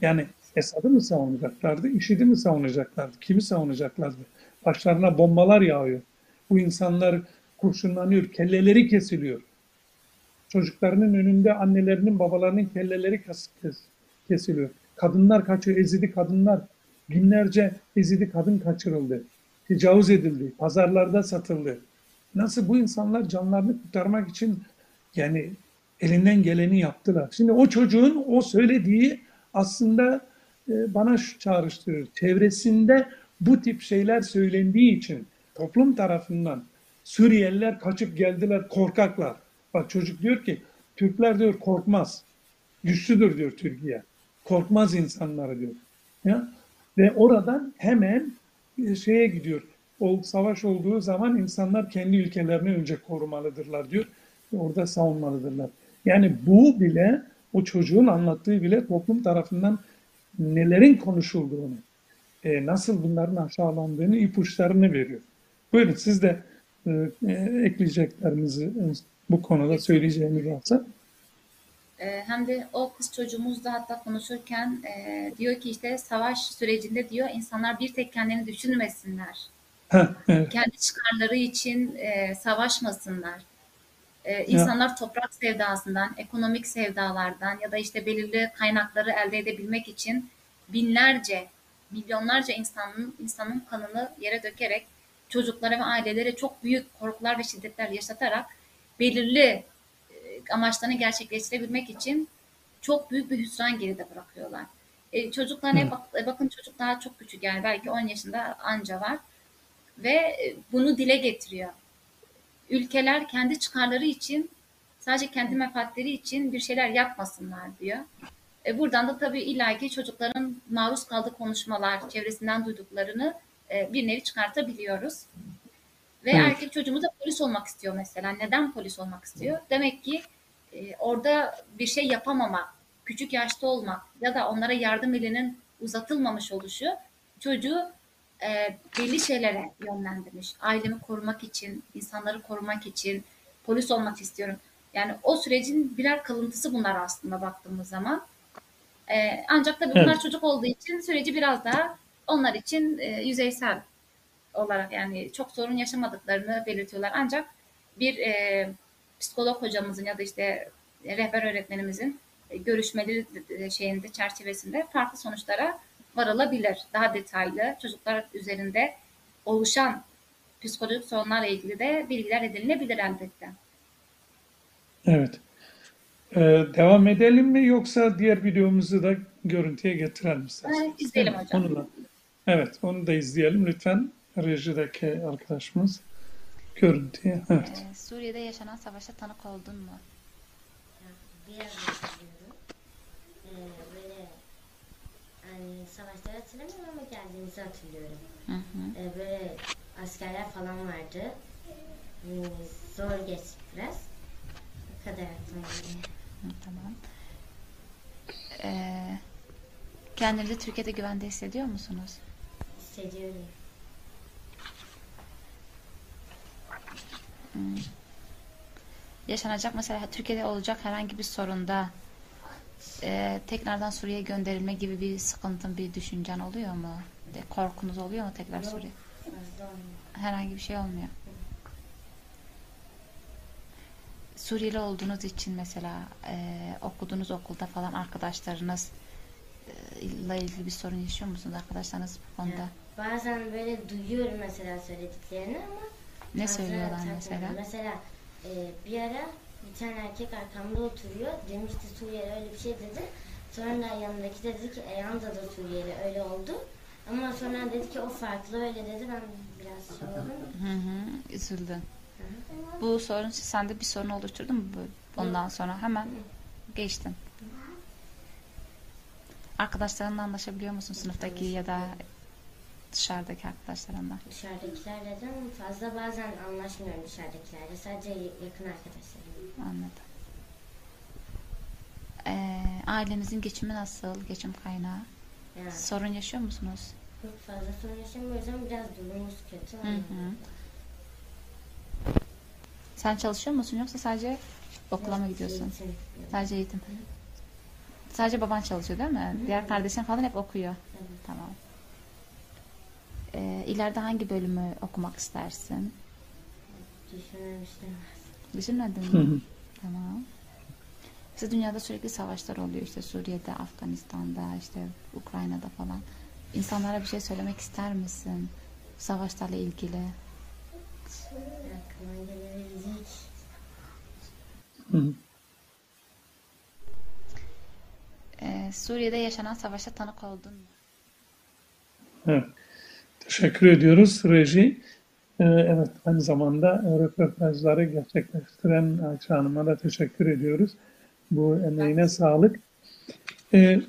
Yani Esad'ı mı savunacaklardı, IŞİD'i mi savunacaklardı, kimi savunacaklardı? Başlarına bombalar yağıyor. Bu insanlar kurşunlanıyor, kelleleri kesiliyor. Çocuklarının önünde annelerinin, babalarının kelleleri kes- kes- kesiliyor. Kadınlar kaçıyor, ezidi kadınlar. Binlerce ezidi kadın kaçırıldı. Tecavüz edildi, pazarlarda satıldı. Nasıl bu insanlar canlarını kurtarmak için yani elinden geleni yaptılar. Şimdi o çocuğun o söylediği aslında e, bana şu çağrıştırır. Çevresinde bu tip şeyler söylendiği için toplum tarafından Suriyeliler kaçıp geldiler korkaklar. Bak çocuk diyor ki Türkler diyor korkmaz. Güçlüdür diyor Türkiye. Korkmaz insanları diyor. Ya? Ve oradan hemen e, şeye gidiyor. O savaş olduğu zaman insanlar kendi ülkelerini önce korumalıdırlar diyor. Ve orada savunmalıdırlar. Yani bu bile o çocuğun anlattığı bile toplum tarafından nelerin konuşulduğunu, e, nasıl bunların aşağılandığını ipuçlarını veriyor. Buyurun siz de e, e, ekleyeceklerinizi bu konuda söyleyeceğiniz varsa. Ee, hem de o kız çocuğumuz da hatta konuşurken e, diyor ki işte savaş sürecinde diyor insanlar bir tek kendini düşünmesinler. Heh, evet. Kendi çıkarları için e, savaşmasınlar. E, insanlar toprak sevdasından, ekonomik sevdalardan ya da işte belirli kaynakları elde edebilmek için binlerce, milyonlarca insanın insanın kanını yere dökerek çocuklara ve ailelere çok büyük korkular ve şiddetler yaşatarak belirli e, amaçlarını gerçekleştirebilmek için çok büyük bir hüsran geride bırakıyorlar. E, çocuklarına Hı. bak, e, bakın çocuk daha çok küçük yani belki 10 yaşında anca var ve e, bunu dile getiriyor. Ülkeler kendi çıkarları için sadece kendi menfaatleri için bir şeyler yapmasınlar diyor. E, buradan da tabii illaki çocukların maruz kaldığı konuşmalar, çevresinden duyduklarını e, bir nevi çıkartabiliyoruz. Ve Evet. erkek çocuğumuz da polis olmak istiyor mesela. Neden polis olmak istiyor? Demek ki e, orada bir şey yapamamak, küçük yaşta olmak ya da onlara yardım elinin uzatılmamış oluşu çocuğu e, belli şeylere yönlendirmiş. Ailemi korumak için, insanları korumak için polis olmak istiyorum. Yani o sürecin birer kalıntısı bunlar aslında baktığımız zaman. E, ancak tabii bunlar Evet. çocuk olduğu için süreci biraz daha onlar için e, yüzeysel olarak yani çok sorun yaşamadıklarını belirtiyorlar. Ancak bir e, psikolog hocamızın ya da işte e, rehber öğretmenimizin e, görüşmeleri e, şeyinde çerçevesinde farklı sonuçlara varılabilir. Daha detaylı çocuklar üzerinde oluşan psikolojik sorunlarla ilgili de bilgiler edinilebilir elbette. Evet. Ee, devam edelim mi yoksa diğer videomuzu da görüntüye getirelim isterseniz? Evet, izleyelim hocam. Onu da, evet, onu da izleyelim lütfen. Rejideki arkadaşımız görüntüye. Evet. Ee, Suriye'de yaşanan savaşa tanık oldun mu? bir yerde hatırlıyorum. Ee, böyle hani savaşları hatırlamıyorum ama geldiğimizi hatırlıyorum. Hı hı. Ee, böyle askerler falan vardı. Ee, zor geçti biraz. Bu kadar aklıma tamam. Ee, kendinizi Türkiye'de güvende hissediyor musunuz? Hissediyorum. Yaşanacak mesela Türkiye'de olacak herhangi bir sorunda e, tekrardan Suriye'ye gönderilme gibi bir sıkıntın, bir düşüncen oluyor mu? De, korkunuz oluyor mu tekrar Suriye? Herhangi bir şey olmuyor. Suriyeli olduğunuz için mesela e, okuduğunuz okulda falan arkadaşlarınız e, ile ilgili bir sorun yaşıyor musunuz arkadaşlarınız bu konuda? Bazen böyle duyuyorum mesela söylediklerini ama Ne fazla söylüyorlar mesela? Mesela e, bir ara bir tane erkek arkamda oturuyor. Demişti Suriyeli öyle bir şey dedi. Sonra yanındaki de dedi ki Eyanda da Suriyeli öyle oldu. Ama sonra dedi ki o farklı öyle dedi. Ben biraz şey oldum. Hı hı, üzüldün. Bu sorun sende bir sorun oluşturdu mu bu- ondan sonra? Hemen geçtin. Arkadaşlarınla anlaşabiliyor musun sınıftaki ya da dışarıdaki arkadaşlarınla? Dışarıdakilerle de fazla bazen anlaşmıyorum dışarıdakilerle. Sadece yakın arkadaşlarım. Anladım. Ee, ailenizin geçimi nasıl? Geçim kaynağı? Yani Sorun yaşıyor musunuz? çok fazla sorun yaşamıyoruz ama biraz durumumuz kötü. Hı hı. Sen çalışıyor musun yoksa sadece okula mı gidiyorsun? Eğitim. Sadece eğitim. Sadece baban çalışıyor değil mi? Diğer kardeşin falan hep okuyor. Tamam. Ee, ileride hangi bölümü okumak istersin? Düşünmemiştim. Düşünmedin mi? Tamam. İşte dünyada sürekli savaşlar oluyor. İşte Suriye'de, Afganistan'da, işte Ukrayna'da falan. İnsanlara bir şey söylemek ister misin? Savaşlarla ilgili. Aklıma gelebilecek. Hı hı. Ee, Suriye'de yaşanan savaşa tanık oldun mu? Evet. Teşekkür ediyoruz Reji. Ee, evet, aynı zamanda röportajları gerçekleştiren Ayça Hanım'a da teşekkür ediyoruz. Bu emeğine sağlık. Ee,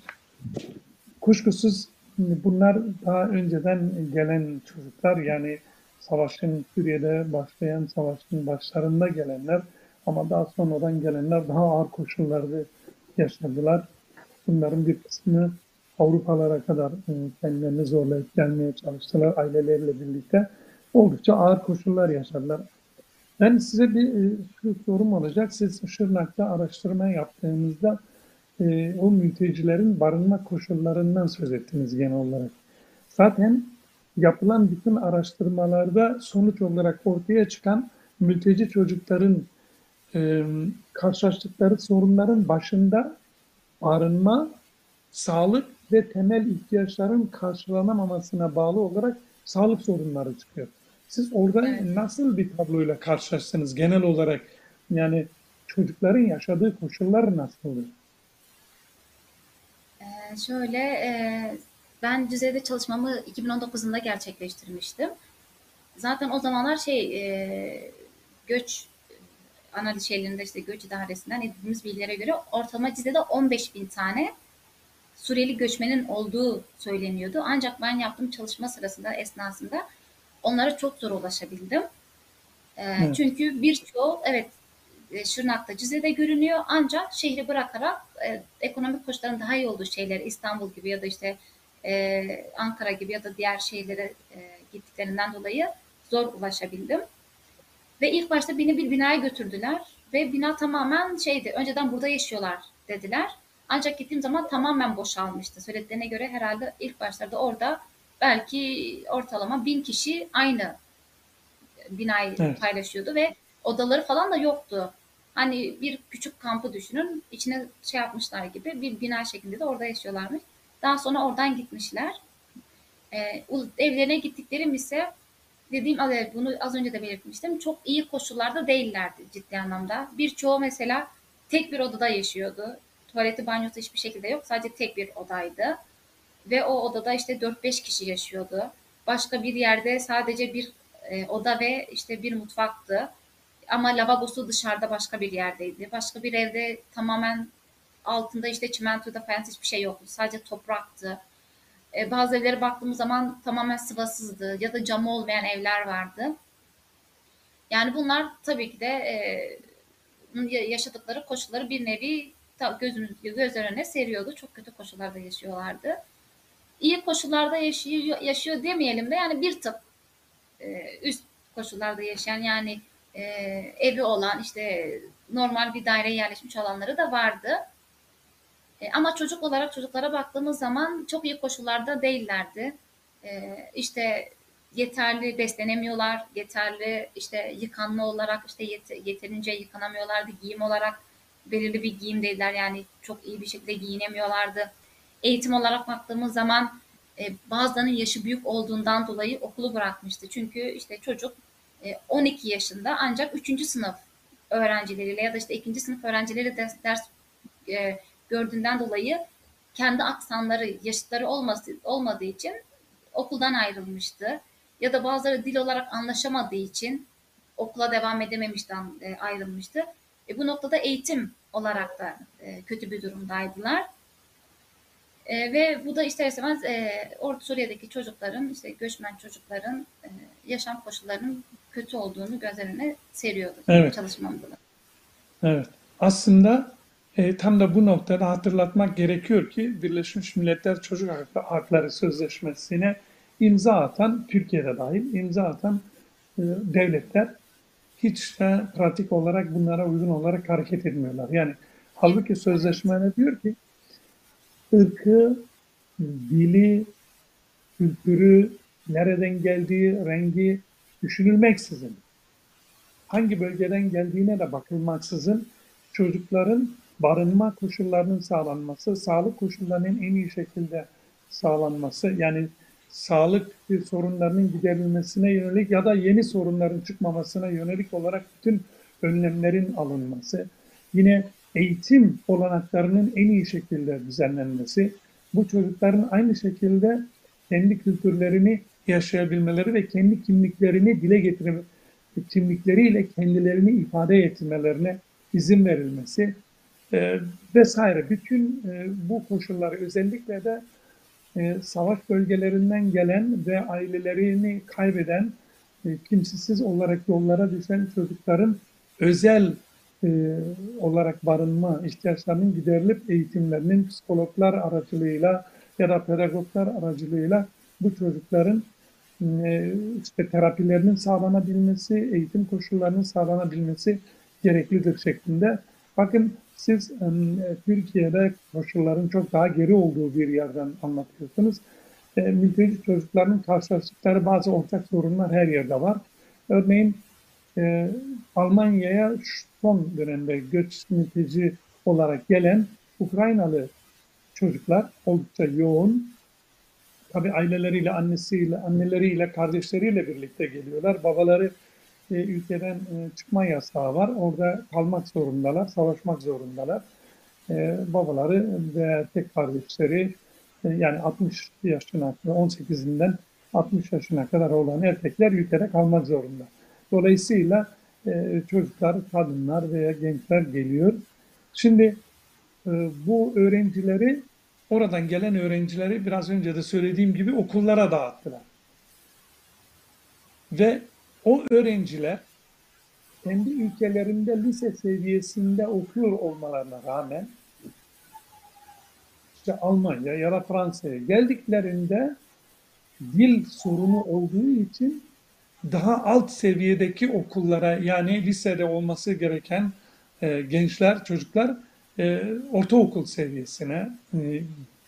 kuşkusuz bunlar daha önceden gelen çocuklar yani savaşın Suriye'de başlayan savaşın başlarında gelenler ama daha sonradan gelenler daha ağır koşullarda yaşadılar. Bunların bir kısmı Avrupalara kadar e, kendilerini zorlayıp gelmeye çalıştılar aileleriyle birlikte. Oldukça ağır koşullar yaşadılar. Ben size bir e, sorum olacak. Siz Şırnak'ta araştırma yaptığınızda e, o mültecilerin barınma koşullarından söz ettiniz genel olarak. Zaten yapılan bütün araştırmalarda sonuç olarak ortaya çıkan mülteci çocukların karşılaştıkları sorunların başında barınma, sağlık ve temel ihtiyaçların karşılanamamasına bağlı olarak sağlık sorunları çıkıyor. Siz orada nasıl bir tabloyla karşılaştınız genel olarak? Yani çocukların yaşadığı koşullar nasıldı? Ee, şöyle e, ben düzeyde çalışmamı 2019 yılında gerçekleştirmiştim. Zaten o zamanlar şey e, göç analiz şeylerinde işte göç idaresinden edindiğimiz bilgilere göre ortalama Cize'de 15 bin tane Suriyeli göçmenin olduğu söyleniyordu. Ancak ben yaptığım çalışma sırasında esnasında onlara çok zor ulaşabildim. Ee, Evet. Çünkü birçoğu evet e, Şırnak'ta Cize'de görünüyor ancak şehri bırakarak e, ekonomik koşulların daha iyi olduğu şeylere İstanbul gibi ya da işte e, Ankara gibi ya da diğer şehirlere e, gittiklerinden dolayı zor ulaşabildim. Ve ilk başta beni bir binaya götürdüler ve bina tamamen şeydi önceden burada yaşıyorlar dediler. Ancak gittiğim zaman tamamen boşalmıştı. Söylediklerine göre herhalde ilk başlarda orada belki ortalama bin kişi aynı binayı Evet. paylaşıyordu ve odaları falan da yoktu. Hani bir küçük kampı düşünün. içine şey yapmışlar gibi bir bina şeklinde de orada yaşıyorlarmış. Daha sonra oradan gitmişler. Ee, evlerine gittiklerim ise dediğim bunu az önce de belirtmiştim. Çok iyi koşullarda değillerdi ciddi anlamda. Birçoğu mesela tek bir odada yaşıyordu. Tuvaleti, banyosu hiçbir şekilde yok. Sadece tek bir odaydı. Ve o odada işte 4-5 kişi yaşıyordu. Başka bir yerde sadece bir e, oda ve işte bir mutfaktı. Ama lavabosu dışarıda başka bir yerdeydi. Başka bir evde tamamen altında işte çimentoda falan hiçbir şey yoktu. Sadece topraktı. E, bazı evlere baktığımız zaman tamamen sıvasızdı ya da camı olmayan evler vardı. Yani bunlar tabii ki de e, yaşadıkları koşulları bir nevi gözümüz göz önüne seriyordu. Çok kötü koşullarda yaşıyorlardı. İyi koşullarda yaşıyor, yaşıyor demeyelim de yani bir tık e, üst koşullarda yaşayan yani e, evi olan işte normal bir daireye yerleşmiş olanları da vardı. E, ama çocuk olarak çocuklara baktığımız zaman çok iyi koşullarda değillerdi. E, işte yeterli beslenemiyorlar, yeterli işte yıkanma olarak işte yet- yeterince yıkanamıyorlardı, giyim olarak belirli bir giyimdeydiler yani çok iyi bir şekilde giyinemiyorlardı. Eğitim olarak baktığımız zaman e, bazılarının yaşı büyük olduğundan dolayı okulu bırakmıştı. Çünkü işte çocuk e, 12 yaşında ancak 3. sınıf öğrencileriyle ya da işte 2. sınıf öğrencileri ders, ders e, gördüğünden dolayı kendi aksanları, yaşıtları olması, olmadığı için okuldan ayrılmıştı. Ya da bazıları dil olarak anlaşamadığı için okula devam edememişten e, ayrılmıştı. E, bu noktada eğitim olarak da e, kötü bir durumdaydılar. E, ve bu da ister istemez e, Orta Suriye'deki çocukların, işte göçmen çocukların e, yaşam koşullarının kötü olduğunu göz önüne seriyordu Evet. çalışmamda da. Evet. Aslında e, tam da bu noktada hatırlatmak gerekiyor ki Birleşmiş Milletler Çocuk Hak- Hakları Sözleşmesi'ne imza atan, Türkiye'de dahil imza atan e, devletler hiç de pratik olarak bunlara uygun olarak hareket etmiyorlar. Yani halbuki sözleşme ne diyor ki ırkı, dili, kültürü, nereden geldiği, rengi düşünülmeksizin hangi bölgeden geldiğine de bakılmaksızın çocukların barınma koşullarının sağlanması, sağlık koşullarının en iyi şekilde sağlanması, yani sağlık sorunlarının giderilmesine yönelik ya da yeni sorunların çıkmamasına yönelik olarak bütün önlemlerin alınması, yine eğitim olanaklarının en iyi şekilde düzenlenmesi, bu çocukların aynı şekilde kendi kültürlerini yaşayabilmeleri ve kendi kimliklerini dile getirme, kimlikleriyle kendilerini ifade etmelerine izin verilmesi e, vesaire. Bütün e, bu koşulları özellikle de e, savaş bölgelerinden gelen ve ailelerini kaybeden, e, kimsesiz olarak yollara düşen çocukların özel e, olarak barınma ihtiyaçlarının giderilip eğitimlerinin psikologlar aracılığıyla ya da pedagoglar aracılığıyla bu çocukların e, işte terapilerinin sağlanabilmesi, eğitim koşullarının sağlanabilmesi gereklidir şeklinde. Bakın siz e, Türkiye'de koşulların çok daha geri olduğu bir yerden anlatıyorsunuz. E, mülteci çocukların karşılaştıkları bazı ortak sorunlar her yerde var. Örneğin e, Almanya'ya son dönemde göç mülteci olarak gelen Ukraynalı çocuklar oldukça yoğun. Tabi aileleriyle, annesiyle, anneleriyle, kardeşleriyle birlikte geliyorlar. Babaları e, ülkeden e, çıkma yasağı var. Orada kalmak zorundalar, savaşmak zorundalar. E, babaları ve tek kardeşleri e, yani 60 yaşına, 18'inden 60 yaşına kadar olan erkekler ülkede kalmak zorunda. Dolayısıyla e, çocuklar, kadınlar veya gençler geliyor. Şimdi e, bu öğrencileri, oradan gelen öğrencileri biraz önce de söylediğim gibi okullara dağıttılar. Ve o öğrenciler kendi ülkelerinde lise seviyesinde okuyor olmalarına rağmen işte Almanya ya da Fransa'ya geldiklerinde dil sorunu olduğu için daha alt seviyedeki okullara yani lisede olması gereken e, gençler, çocuklar e, ortaokul seviyesine e,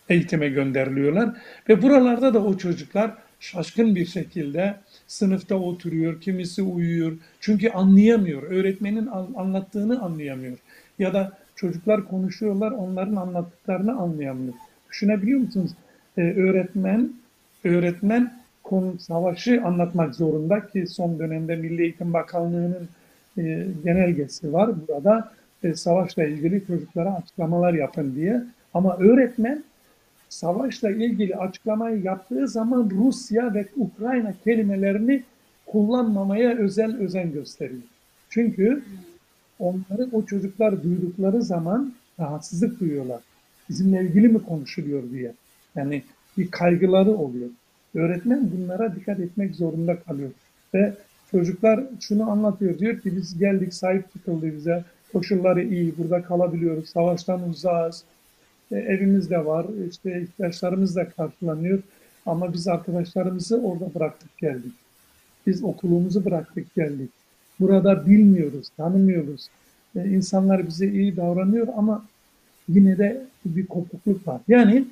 eğitime gönderiliyorlar. Ve buralarda da o çocuklar şaşkın bir şekilde sınıfta oturuyor, kimisi uyuyor. Çünkü anlayamıyor, öğretmenin anlattığını anlayamıyor. Ya da çocuklar konuşuyorlar, onların anlattıklarını anlayamıyor. Düşünebiliyor musunuz? Ee, öğretmen, öğretmen konu savaşı anlatmak zorunda ki son dönemde Milli Eğitim Bakanlığı'nın e, genelgesi var burada. e, savaşla ilgili çocuklara açıklamalar yapın diye. Ama öğretmen savaşla ilgili açıklamayı yaptığı zaman Rusya ve Ukrayna kelimelerini kullanmamaya özel özen gösteriyor. Çünkü onları o çocuklar duydukları zaman rahatsızlık duyuyorlar. Bizimle ilgili mi konuşuluyor diye. Yani bir kaygıları oluyor. Öğretmen bunlara dikkat etmek zorunda kalıyor. Ve çocuklar şunu anlatıyor. Diyor ki biz geldik sahip çıkıldı bize. Koşulları iyi. Burada kalabiliyoruz. Savaştan uzağız. E, evimiz de var. işte ihtiyaçlarımız da karşılanıyor. Ama biz arkadaşlarımızı orada bıraktık geldik. Biz okulumuzu bıraktık geldik. Burada bilmiyoruz, tanımıyoruz. E, insanlar bize iyi davranıyor ama yine de bir kopukluk var. Yani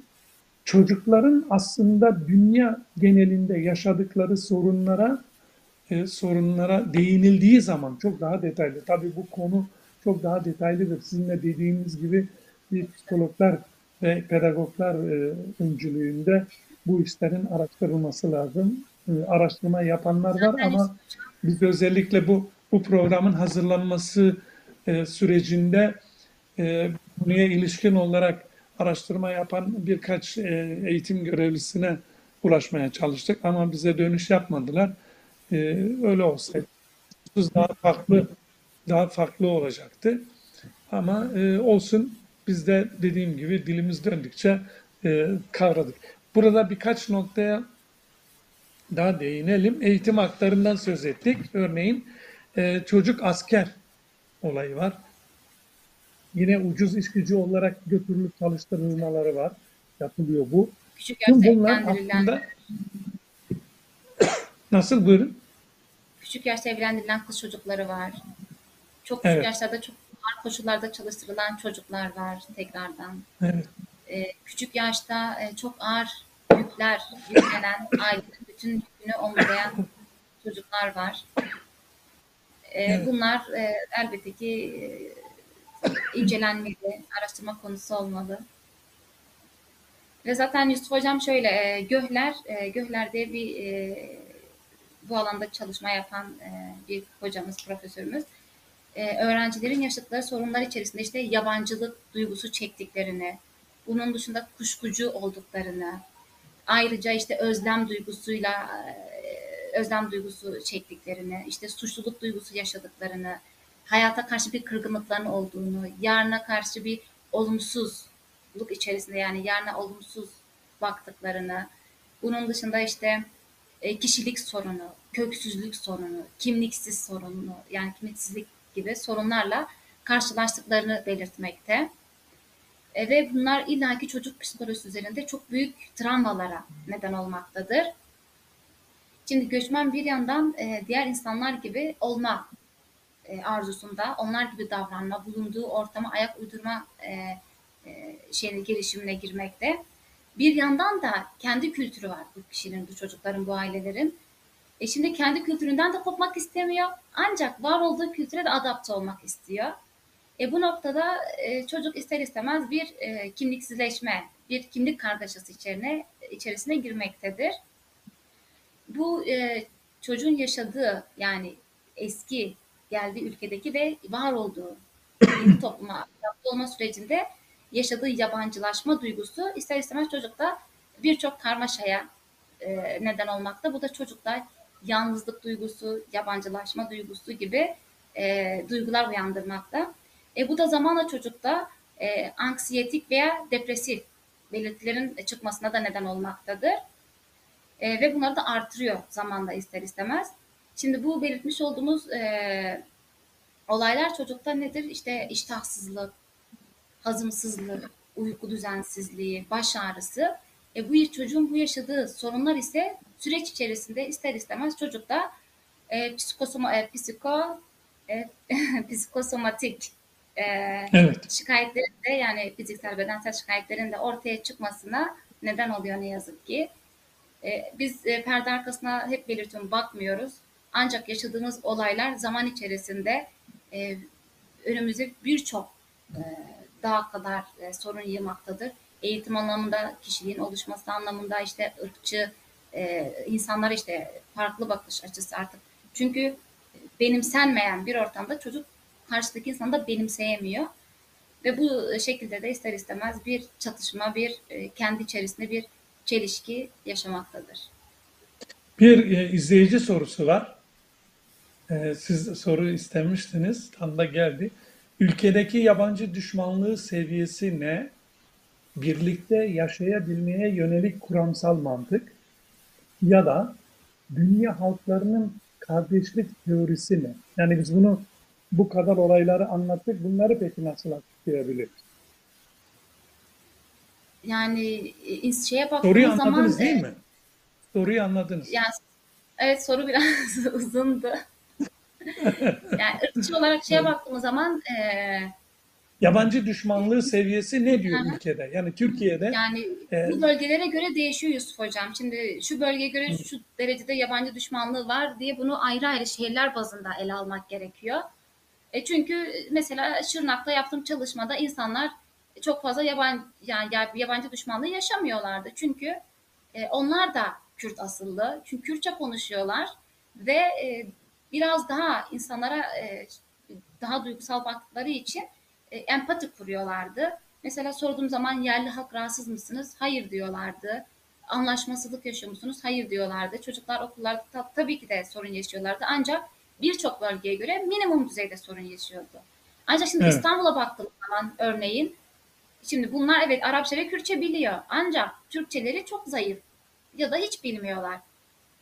çocukların aslında dünya genelinde yaşadıkları sorunlara e, sorunlara değinildiği zaman çok daha detaylı. Tabii bu konu çok daha detaylıdır. Sizin de dediğiniz gibi bir psikologlar ve pedagoglar e, öncülüğünde bu işlerin araştırılması lazım. E, araştırma yapanlar var ama biz özellikle bu bu programın hazırlanması e, sürecinde e, konuya ilişkin olarak araştırma yapan birkaç e, eğitim görevlisine ulaşmaya çalıştık ama bize dönüş yapmadılar. E, öyle olsaydı daha farklı daha farklı olacaktı. Ama e, olsun biz de dediğim gibi dilimiz döndükçe e, kavradık. Burada birkaç noktaya daha değinelim. Eğitim haklarından söz ettik. Örneğin e, çocuk asker olayı var. Yine ucuz iş gücü olarak götürülüp çalıştırılmaları var. Yapılıyor bu. Küçük Tüm yaşta bunlar aslında nasıl buyurun? küçük yaşta evlendirilen kız çocukları var. Çok küçük Evet. yaşlarda çok ağır koşullarda çalıştırılan çocuklar var tekrardan. Evet. Ee, küçük yaşta e, çok ağır yükler yüklenen, ailenin bütün yükünü omuzlayan çocuklar var. Ee, Evet. Bunlar e, elbette ki e, incelenmeli, araştırma konusu olmalı. Ve zaten Yusuf Hocam şöyle, e, Göhler, e, Göhler diye bir e, bu alanda çalışma yapan e, bir hocamız, profesörümüz. E, öğrencilerin yaşadıkları sorunlar içerisinde işte yabancılık duygusu çektiklerini, bunun dışında kuşkucu olduklarını, ayrıca işte özlem duygusuyla e, özlem duygusu çektiklerini, işte suçluluk duygusu yaşadıklarını, hayata karşı bir kırgınlıkların olduğunu, yarına karşı bir olumsuzluk içerisinde yani yarına olumsuz baktıklarını, bunun dışında işte e, kişilik sorunu, köksüzlük sorunu, kimliksiz sorunu yani kimliksizlik gibi sorunlarla karşılaştıklarını belirtmekte. E, ve bunlar illaki çocuk psikolojisi üzerinde çok büyük travmalara neden olmaktadır. Şimdi göçmen bir yandan e, diğer insanlar gibi olma e, arzusunda, onlar gibi davranma, bulunduğu ortama ayak uydurma e, e, şeyine, girişimine girmekte. Bir yandan da kendi kültürü var bu kişinin, bu çocukların, bu ailelerin. E şimdi kendi kültüründen de kopmak istemiyor. Ancak var olduğu kültüre de adapte olmak istiyor. E bu noktada e, çocuk ister istemez bir e, kimliksizleşme, bir kimlik kargaşası içerine, içerisine girmektedir. Bu e, çocuğun yaşadığı yani eski geldiği ülkedeki ve var olduğu yeni topluma adapte olma sürecinde yaşadığı yabancılaşma duygusu ister istemez çocukta birçok karmaşaya e, neden olmakta. Bu da çocukta yalnızlık duygusu, yabancılaşma duygusu gibi e, duygular uyandırmakta. E, bu da zamanla çocukta e, anksiyetik veya depresif belirtilerin çıkmasına da neden olmaktadır. E, ve bunları da artırıyor zamanla ister istemez. Şimdi bu belirtmiş olduğumuz e, olaylar çocukta nedir? İşte iştahsızlık, hazımsızlık, uyku düzensizliği, baş ağrısı. E, bu çocuğun bu yaşadığı sorunlar ise süreç içerisinde ister istemez çocukta e, psikosoma, e, psiko, e, psikosomatik e, Evet. şikayetlerin de yani fiziksel bedensel şikayetlerin de ortaya çıkmasına neden oluyor ne yazık ki. E, biz e, perde arkasına hep belirtiyorum bakmıyoruz. Ancak yaşadığımız olaylar zaman içerisinde e, önümüze birçok e, daha kadar e, sorun yığmaktadır. Eğitim anlamında, kişiliğin oluşması anlamında işte ırkçı e, insanlar işte farklı bakış açısı artık. Çünkü benimsenmeyen bir ortamda çocuk karşıdaki insan da benimseyemiyor. Ve bu şekilde de ister istemez bir çatışma, bir e, kendi içerisinde bir çelişki yaşamaktadır. Bir e, izleyici sorusu var. E, siz soru istemiştiniz, tam da geldi. Ülkedeki yabancı düşmanlığı seviyesi ne? Birlikte yaşayabilmeye yönelik kuramsal mantık ya da dünya halklarının kardeşlik teorisi ne? Yani biz bunu bu kadar olayları anlattık. Bunları peki nasıl açıklayabiliriz? Yani e, şeye Soruyu baktığımız zaman anladınız değil e, mi? Soruyu anladınız. Yani evet soru biraz uzundu. yani ırkçı olarak şeye baktığımız zaman e, Yabancı düşmanlığı seviyesi ne diyor Hı hı. ülkede? Yani Türkiye'de yani e, bu bölgelere göre değişiyor Yusuf Hocam. Şimdi şu bölgeye göre şu derecede yabancı düşmanlığı var diye bunu ayrı ayrı şehirler bazında ele almak gerekiyor. E çünkü mesela Şırnak'ta yaptığım çalışmada insanlar çok fazla yabancı yani ya- yabancı düşmanlığı yaşamıyorlardı. Çünkü e, onlar da Kürt asıllı. Çünkü Kürtçe konuşuyorlar ve e, biraz daha insanlara e, daha duygusal baktıkları için e, empati kuruyorlardı. Mesela sorduğum zaman yerli halk rahatsız mısınız? Hayır diyorlardı. Anlaşmasızlık yaşıyor musunuz? Hayır diyorlardı. Çocuklar okullarda ta- tabii ki de sorun yaşıyorlardı. Ancak birçok bölgeye göre minimum düzeyde sorun yaşıyordu. Ancak şimdi Evet. İstanbul'a baktığım zaman örneğin şimdi bunlar evet Arapça ve Kürtçe biliyor. Ancak Türkçeleri çok zayıf ya da hiç bilmiyorlar.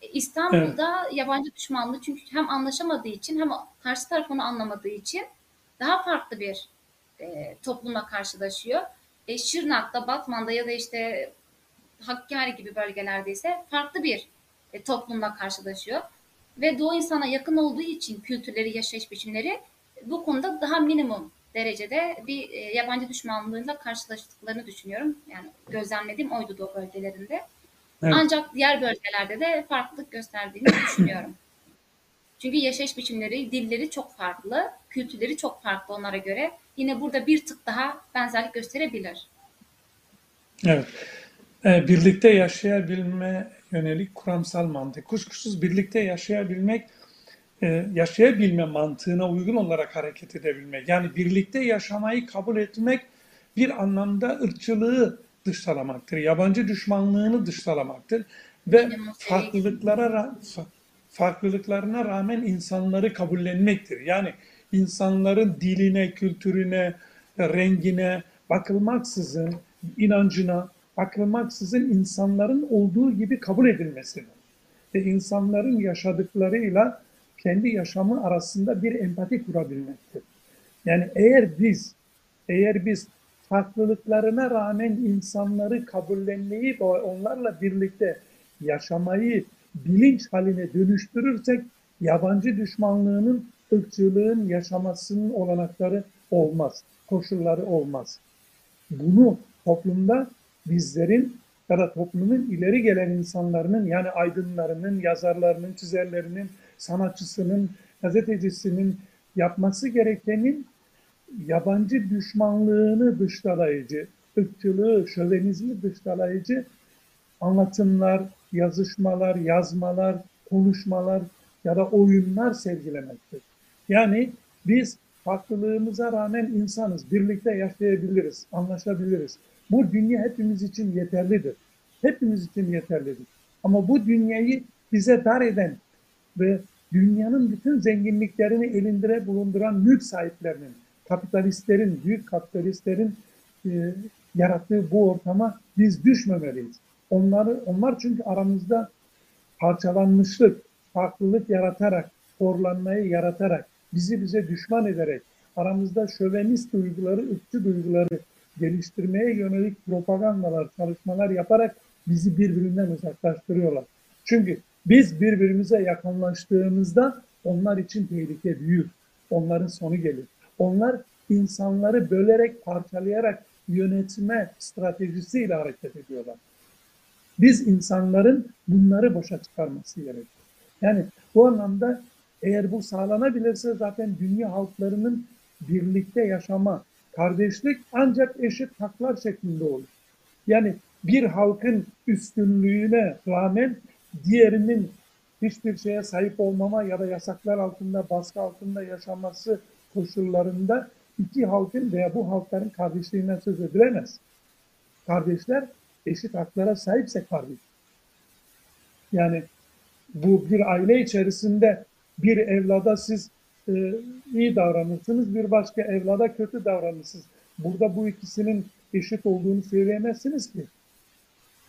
E, İstanbul'da yabancı düşmanlığı çünkü hem anlaşamadığı için hem karşı taraf onu anlamadığı için daha farklı bir e, toplumla karşılaşıyor. E, Şırnak'ta, Batman'da ya da işte Hakkari gibi bölgelerde ise farklı bir e, toplumla karşılaşıyor. Ve Doğu insana yakın olduğu için kültürleri, yaşayış biçimleri bu konuda daha minimum derecede bir e, yabancı düşmanlığıyla karşılaştıklarını düşünüyorum. Yani gözlemlediğim oydu Doğu bölgelerinde. Evet. Ancak diğer bölgelerde de farklılık gösterdiğini düşünüyorum. Çünkü yaşayış biçimleri, dilleri çok farklı, kültürleri çok farklı onlara göre. Yine burada bir tık daha benzerlik gösterebilir. Evet. Ee, birlikte yaşayabilme yönelik kuramsal mantık. Kuşkusuz birlikte yaşayabilmek, e, yaşayabilme mantığına uygun olarak hareket edebilmek. Yani birlikte yaşamayı kabul etmek bir anlamda ırkçılığı dışlamaktır. Yabancı düşmanlığını dışlamaktır. Ve farklılıklara ra- fa- farklılıklarına rağmen insanları kabullenmektir. Yani insanların diline, kültürüne, rengine bakılmaksızın, inancına bakılmaksızın insanların olduğu gibi kabul edilmesidir. Ve insanların yaşadıklarıyla kendi yaşamı arasında bir empati kurabilmektir. Yani eğer biz eğer biz farklılıklarına rağmen insanları kabullenmeyi ve onlarla birlikte yaşamayı bilinç haline dönüştürürsek yabancı düşmanlığının, ırkçılığın yaşamasının olanakları olmaz, koşulları olmaz. Bunu toplumda bizlerin ya da toplumun ileri gelen insanların yani aydınlarının, yazarlarının, çizerlerinin, sanatçısının, gazetecisinin yapması gerekenin yabancı düşmanlığını dışlayıcı, ırkçılığı, şövenizmi dışlayıcı anlatımlar, yazışmalar, yazmalar, konuşmalar ya da oyunlar sergilemektir. Yani biz farklılığımıza rağmen insanız, birlikte yaşayabiliriz, anlaşabiliriz. Bu dünya hepimiz için yeterlidir. Hepimiz için yeterlidir. Ama bu dünyayı bize dar eden ve dünyanın bütün zenginliklerini elinde bulunduran mülk sahiplerinin, kapitalistlerin, büyük kapitalistlerin e, yarattığı bu ortama biz düşmemeliyiz. Onları, onlar çünkü aramızda parçalanmışlık, farklılık yaratarak, horlanmayı yaratarak, bizi bize düşman ederek, aramızda şövenist duyguları, ırkçı duyguları geliştirmeye yönelik propagandalar, çalışmalar yaparak bizi birbirinden uzaklaştırıyorlar. Çünkü biz birbirimize yakınlaştığımızda onlar için tehlike büyür. Onların sonu gelir. Onlar insanları bölerek, parçalayarak yönetme stratejisiyle hareket ediyorlar. Biz insanların bunları boşa çıkarması gerekiyor. Yani bu anlamda eğer bu sağlanabilirse zaten dünya halklarının birlikte yaşama, kardeşlik ancak eşit haklar şeklinde olur. Yani bir halkın üstünlüğüne rağmen diğerinin hiçbir şeye sahip olmama ya da yasaklar altında, baskı altında yaşaması koşullarında iki halkın veya bu halkların kardeşliğinden söz edilemez. Kardeşler eşit haklara sahipse kardeş. Yani bu bir aile içerisinde bir evlada siz e, iyi davranırsınız, bir başka evlada kötü davranırsınız. Burada bu ikisinin eşit olduğunu söyleyemezsiniz ki.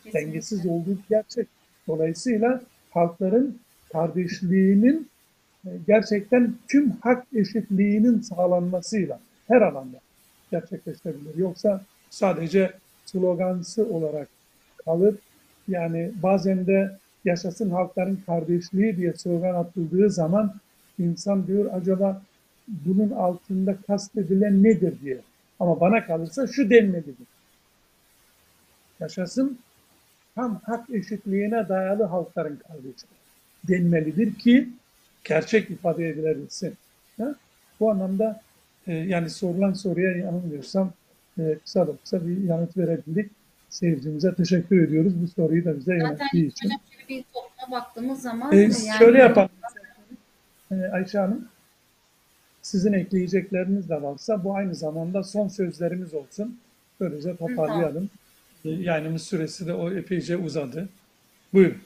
Kesinlikle. Dengesiz olduğu gerçek. Dolayısıyla halkların kardeşliğinin e, gerçekten tüm hak eşitliğinin sağlanmasıyla her alanda gerçekleşebilir. Yoksa sadece slogansı olarak kalır. Yani bazen de yaşasın halkların kardeşliği diye slogan atıldığı zaman insan diyor acaba bunun altında kastedilen nedir diye. Ama bana kalırsa şu denmelidir. Yaşasın tam hak eşitliğine dayalı halkların kardeşliği denmelidir ki gerçek ifade edilebilsin. Ha? Bu anlamda e, yani sorulan soruya yanılmıyorsam e, kısa da kısa bir yanıt verebildik. Seyircimize teşekkür ediyoruz bu soruyu da bize Zaten yönettiği için. hocam şöyle bir topluma baktığımız zaman E, yani şöyle yapalım. E, Ayşe Hanım, sizin ekleyecekleriniz de varsa bu aynı zamanda son sözlerimiz olsun. Böylece toparlayalım. E, Yayınımız süresi de o epeyce uzadı. Buyurun.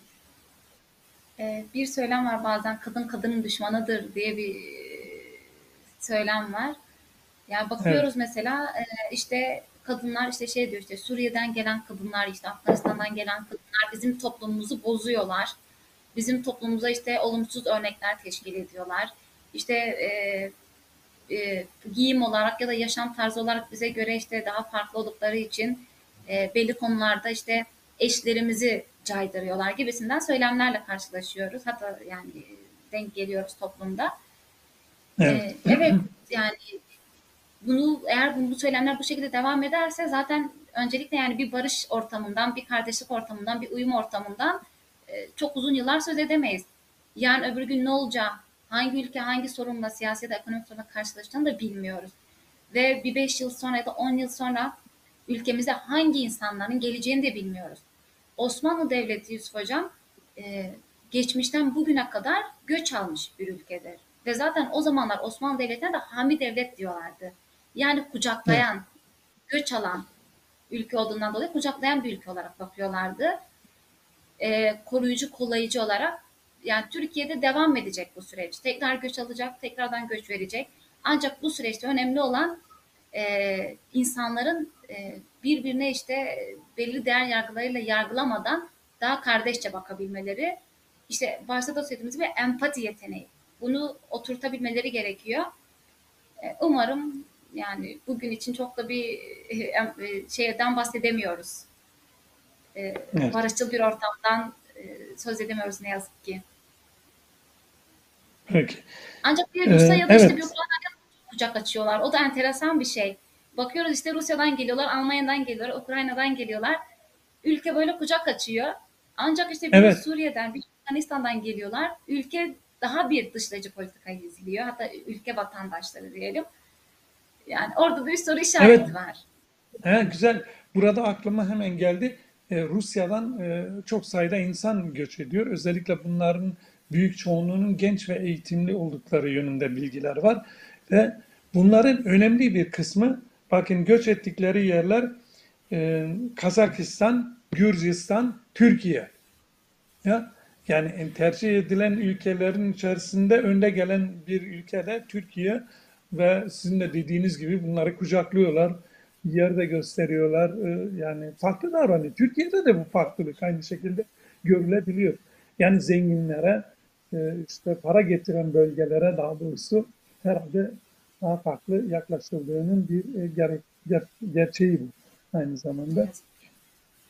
Ee, bir söylem var bazen kadın kadının düşmanıdır diye bir e, söylem var. Yani bakıyoruz mesela e, işte kadınlar işte şey diyor işte Suriye'den gelen kadınlar işte Afganistan'dan gelen kadınlar bizim toplumumuzu bozuyorlar. Bizim toplumumuza işte olumsuz örnekler teşkil ediyorlar. İşte e, e, giyim olarak ya da yaşam tarzı olarak bize göre işte daha farklı oldukları için e, belli konularda işte eşlerimizi caydırıyorlar gibisinden söylemlerle karşılaşıyoruz. Hatta yani denk geliyoruz toplumda. Evet. Ee, evet yani bunu eğer bu, bu söylemler bu şekilde devam ederse zaten öncelikle yani bir barış ortamından, bir kardeşlik ortamından, bir uyum ortamından e, çok uzun yıllar söz edemeyiz. Yani öbür gün ne olacağı, hangi ülke hangi sorunla, siyasi ya da ekonomik sorunla karşılaştığını da bilmiyoruz. Ve bir beş yıl sonra ya da on yıl sonra ülkemize hangi insanların geleceğini de bilmiyoruz. Osmanlı Devleti Yusuf Hocam e, geçmişten bugüne kadar göç almış bir ülkedir. Ve zaten o zamanlar Osmanlı Devleti'ne de hami devlet diyorlardı. Yani kucaklayan, göç alan ülke olduğundan dolayı kucaklayan bir ülke olarak bakıyorlardı. E, koruyucu, kollayıcı olarak yani Türkiye'de devam edecek bu süreç. Tekrar göç alacak, tekrardan göç verecek. Ancak bu süreçte önemli olan e, insanların e, birbirine işte belli değer yargılarıyla yargılamadan daha kardeşçe bakabilmeleri. İşte başta da söylediğimiz gibi empati yeteneği. Bunu oturtabilmeleri gerekiyor. E, umarım yani bugün için çok da bir e, e, şeyden bahsedemiyoruz. E, Evet. Barışçıl bir ortamdan söz edemiyoruz ne yazık ki. Peki. Ancak bir Rusya Ee, ya da işte evet. bir Ukrayna'ya kucak açıyorlar. O da enteresan bir şey. Bakıyoruz işte Rusya'dan geliyorlar, Almanya'dan geliyorlar, Ukrayna'dan geliyorlar. Ülke böyle kucak açıyor. Ancak işte bir Evet. Suriye'den, bir Afganistan'dan geliyorlar. Ülke daha bir dışlayıcı politikayı izliyor. Hatta ülke vatandaşları diyelim. Yani orada da bir soru işareti Evet. var. He, güzel. Burada aklıma hemen geldi. Ee, Rusya'dan e, çok sayıda insan göç ediyor. Özellikle bunların büyük çoğunluğunun genç ve eğitimli oldukları yönünde bilgiler var. Ve bunların önemli bir kısmı, bakın göç ettikleri yerler e, Kazakistan, Gürcistan, Türkiye. Ya yani tercih edilen ülkelerin içerisinde önde gelen bir ülke de Türkiye ve sizin de dediğiniz gibi bunları kucaklıyorlar, yerde gösteriyorlar. Ee, Yani farklı davranıyor. Türkiye'de de bu farklılık aynı şekilde görülebiliyor. Yani zenginlere, e, işte para getiren bölgelere daha doğrusu herhalde daha farklı yaklaşıldığının bir e, gerek, ger- gerçeği bu aynı zamanda.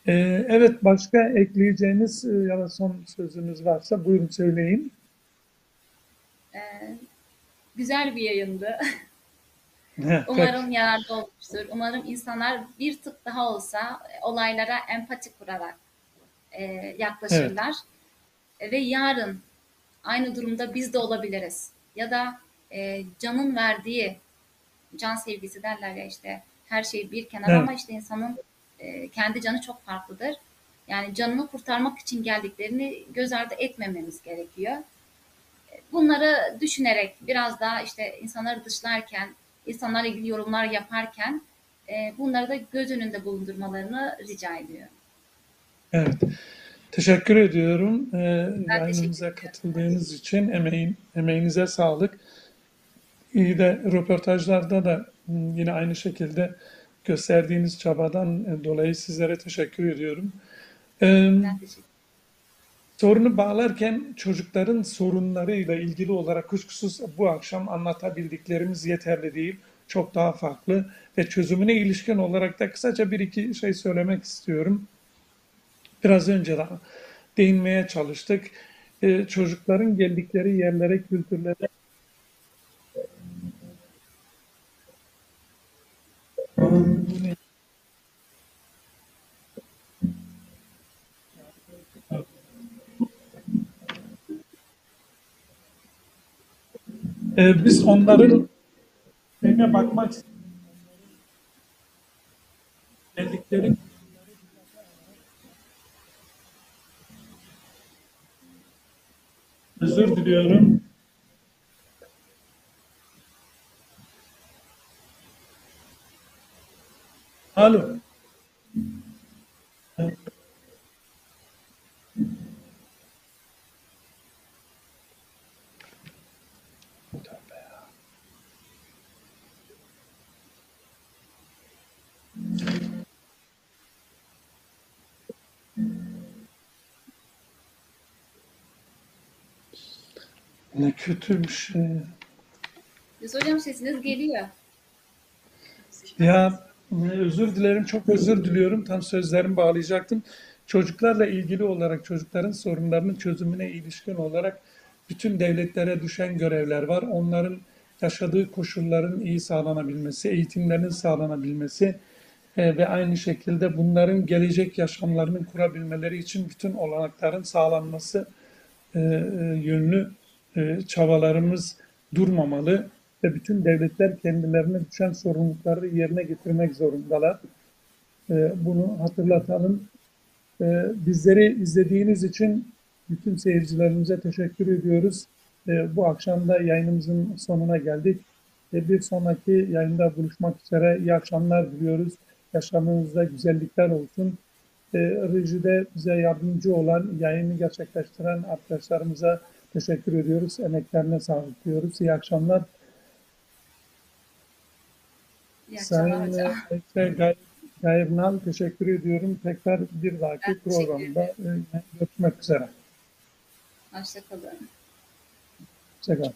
Ee, evet başka ekleyeceğiniz e, ya da son sözünüz varsa buyurun söyleyin. Ee, güzel bir yayındı. Umarım yararlı olmuştur. Umarım insanlar bir tık daha olsa olaylara empati kurarak e, yaklaşırlar. E, Ve yarın aynı durumda biz de olabiliriz. Ya da e, canın verdiği can sevgisi derler ya işte her şey bir kenar Evet. ama işte insanın e, kendi canı çok farklıdır. Yani canını kurtarmak için geldiklerini göz ardı etmememiz gerekiyor. Bunları düşünerek biraz daha işte insanları dışlarken, insanlarla ilgili yorumlar yaparken e, bunları da göz önünde bulundurmalarını rica ediyorum. Evet. Teşekkür ediyorum. Ee, yayınımıza ederim. katıldığınız için emeğin, emeğinize sağlık. İyi de röportajlarda da yine aynı şekilde gösterdiğiniz çabadan e, dolayı sizlere teşekkür ediyorum. Ee, Ben teşekkür Sorunu bağlarken çocukların sorunlarıyla ilgili olarak kuşkusuz bu akşam anlatabildiklerimiz yeterli değil. Çok daha farklı ve çözümüne ilişkin olarak da kısaca bir iki şey söylemek istiyorum. Biraz önce de değinmeye çalıştık. Ee, çocukların geldikleri yerlere, kültürlere Ee, biz onların şeyine bakmak geldikleri özür diliyorum. Alo. Ne kötü bir şey. Biz hocam sesiniz geliyor. Ya e, özür dilerim, çok özür diliyorum. Tam sözlerimi bağlayacaktım. Çocuklarla ilgili olarak, çocukların sorunlarının çözümüne ilişkin olarak bütün devletlere düşen görevler var. Onların yaşadığı koşulların iyi sağlanabilmesi, eğitimlerinin sağlanabilmesi e, ve aynı şekilde bunların gelecek yaşamlarını kurabilmeleri için bütün olanakların sağlanması e, e, yönlü e, çabalarımız durmamalı ve bütün devletler kendilerine düşen sorumlulukları yerine getirmek zorundalar. E, bunu hatırlatalım. E, bizleri izlediğiniz için bütün seyircilerimize teşekkür ediyoruz. E, bu akşam da yayınımızın sonuna geldik. Bir sonraki yayında buluşmak üzere. İyi akşamlar diliyoruz. Yaşamınızda güzellikler olsun. E, rejide bize yardımcı olan, yayını gerçekleştiren arkadaşlarımıza teşekkür ediyoruz. Emeklerine sağlık diyoruz. İyi akşamlar. İyi akşamlar Sayın. Ekse Gay Gayrnal teşekkür ediyorum. Tekrar bir dahaki Ben programda e, görüşmek üzere. Hoşçakalın. Hoşçakalın.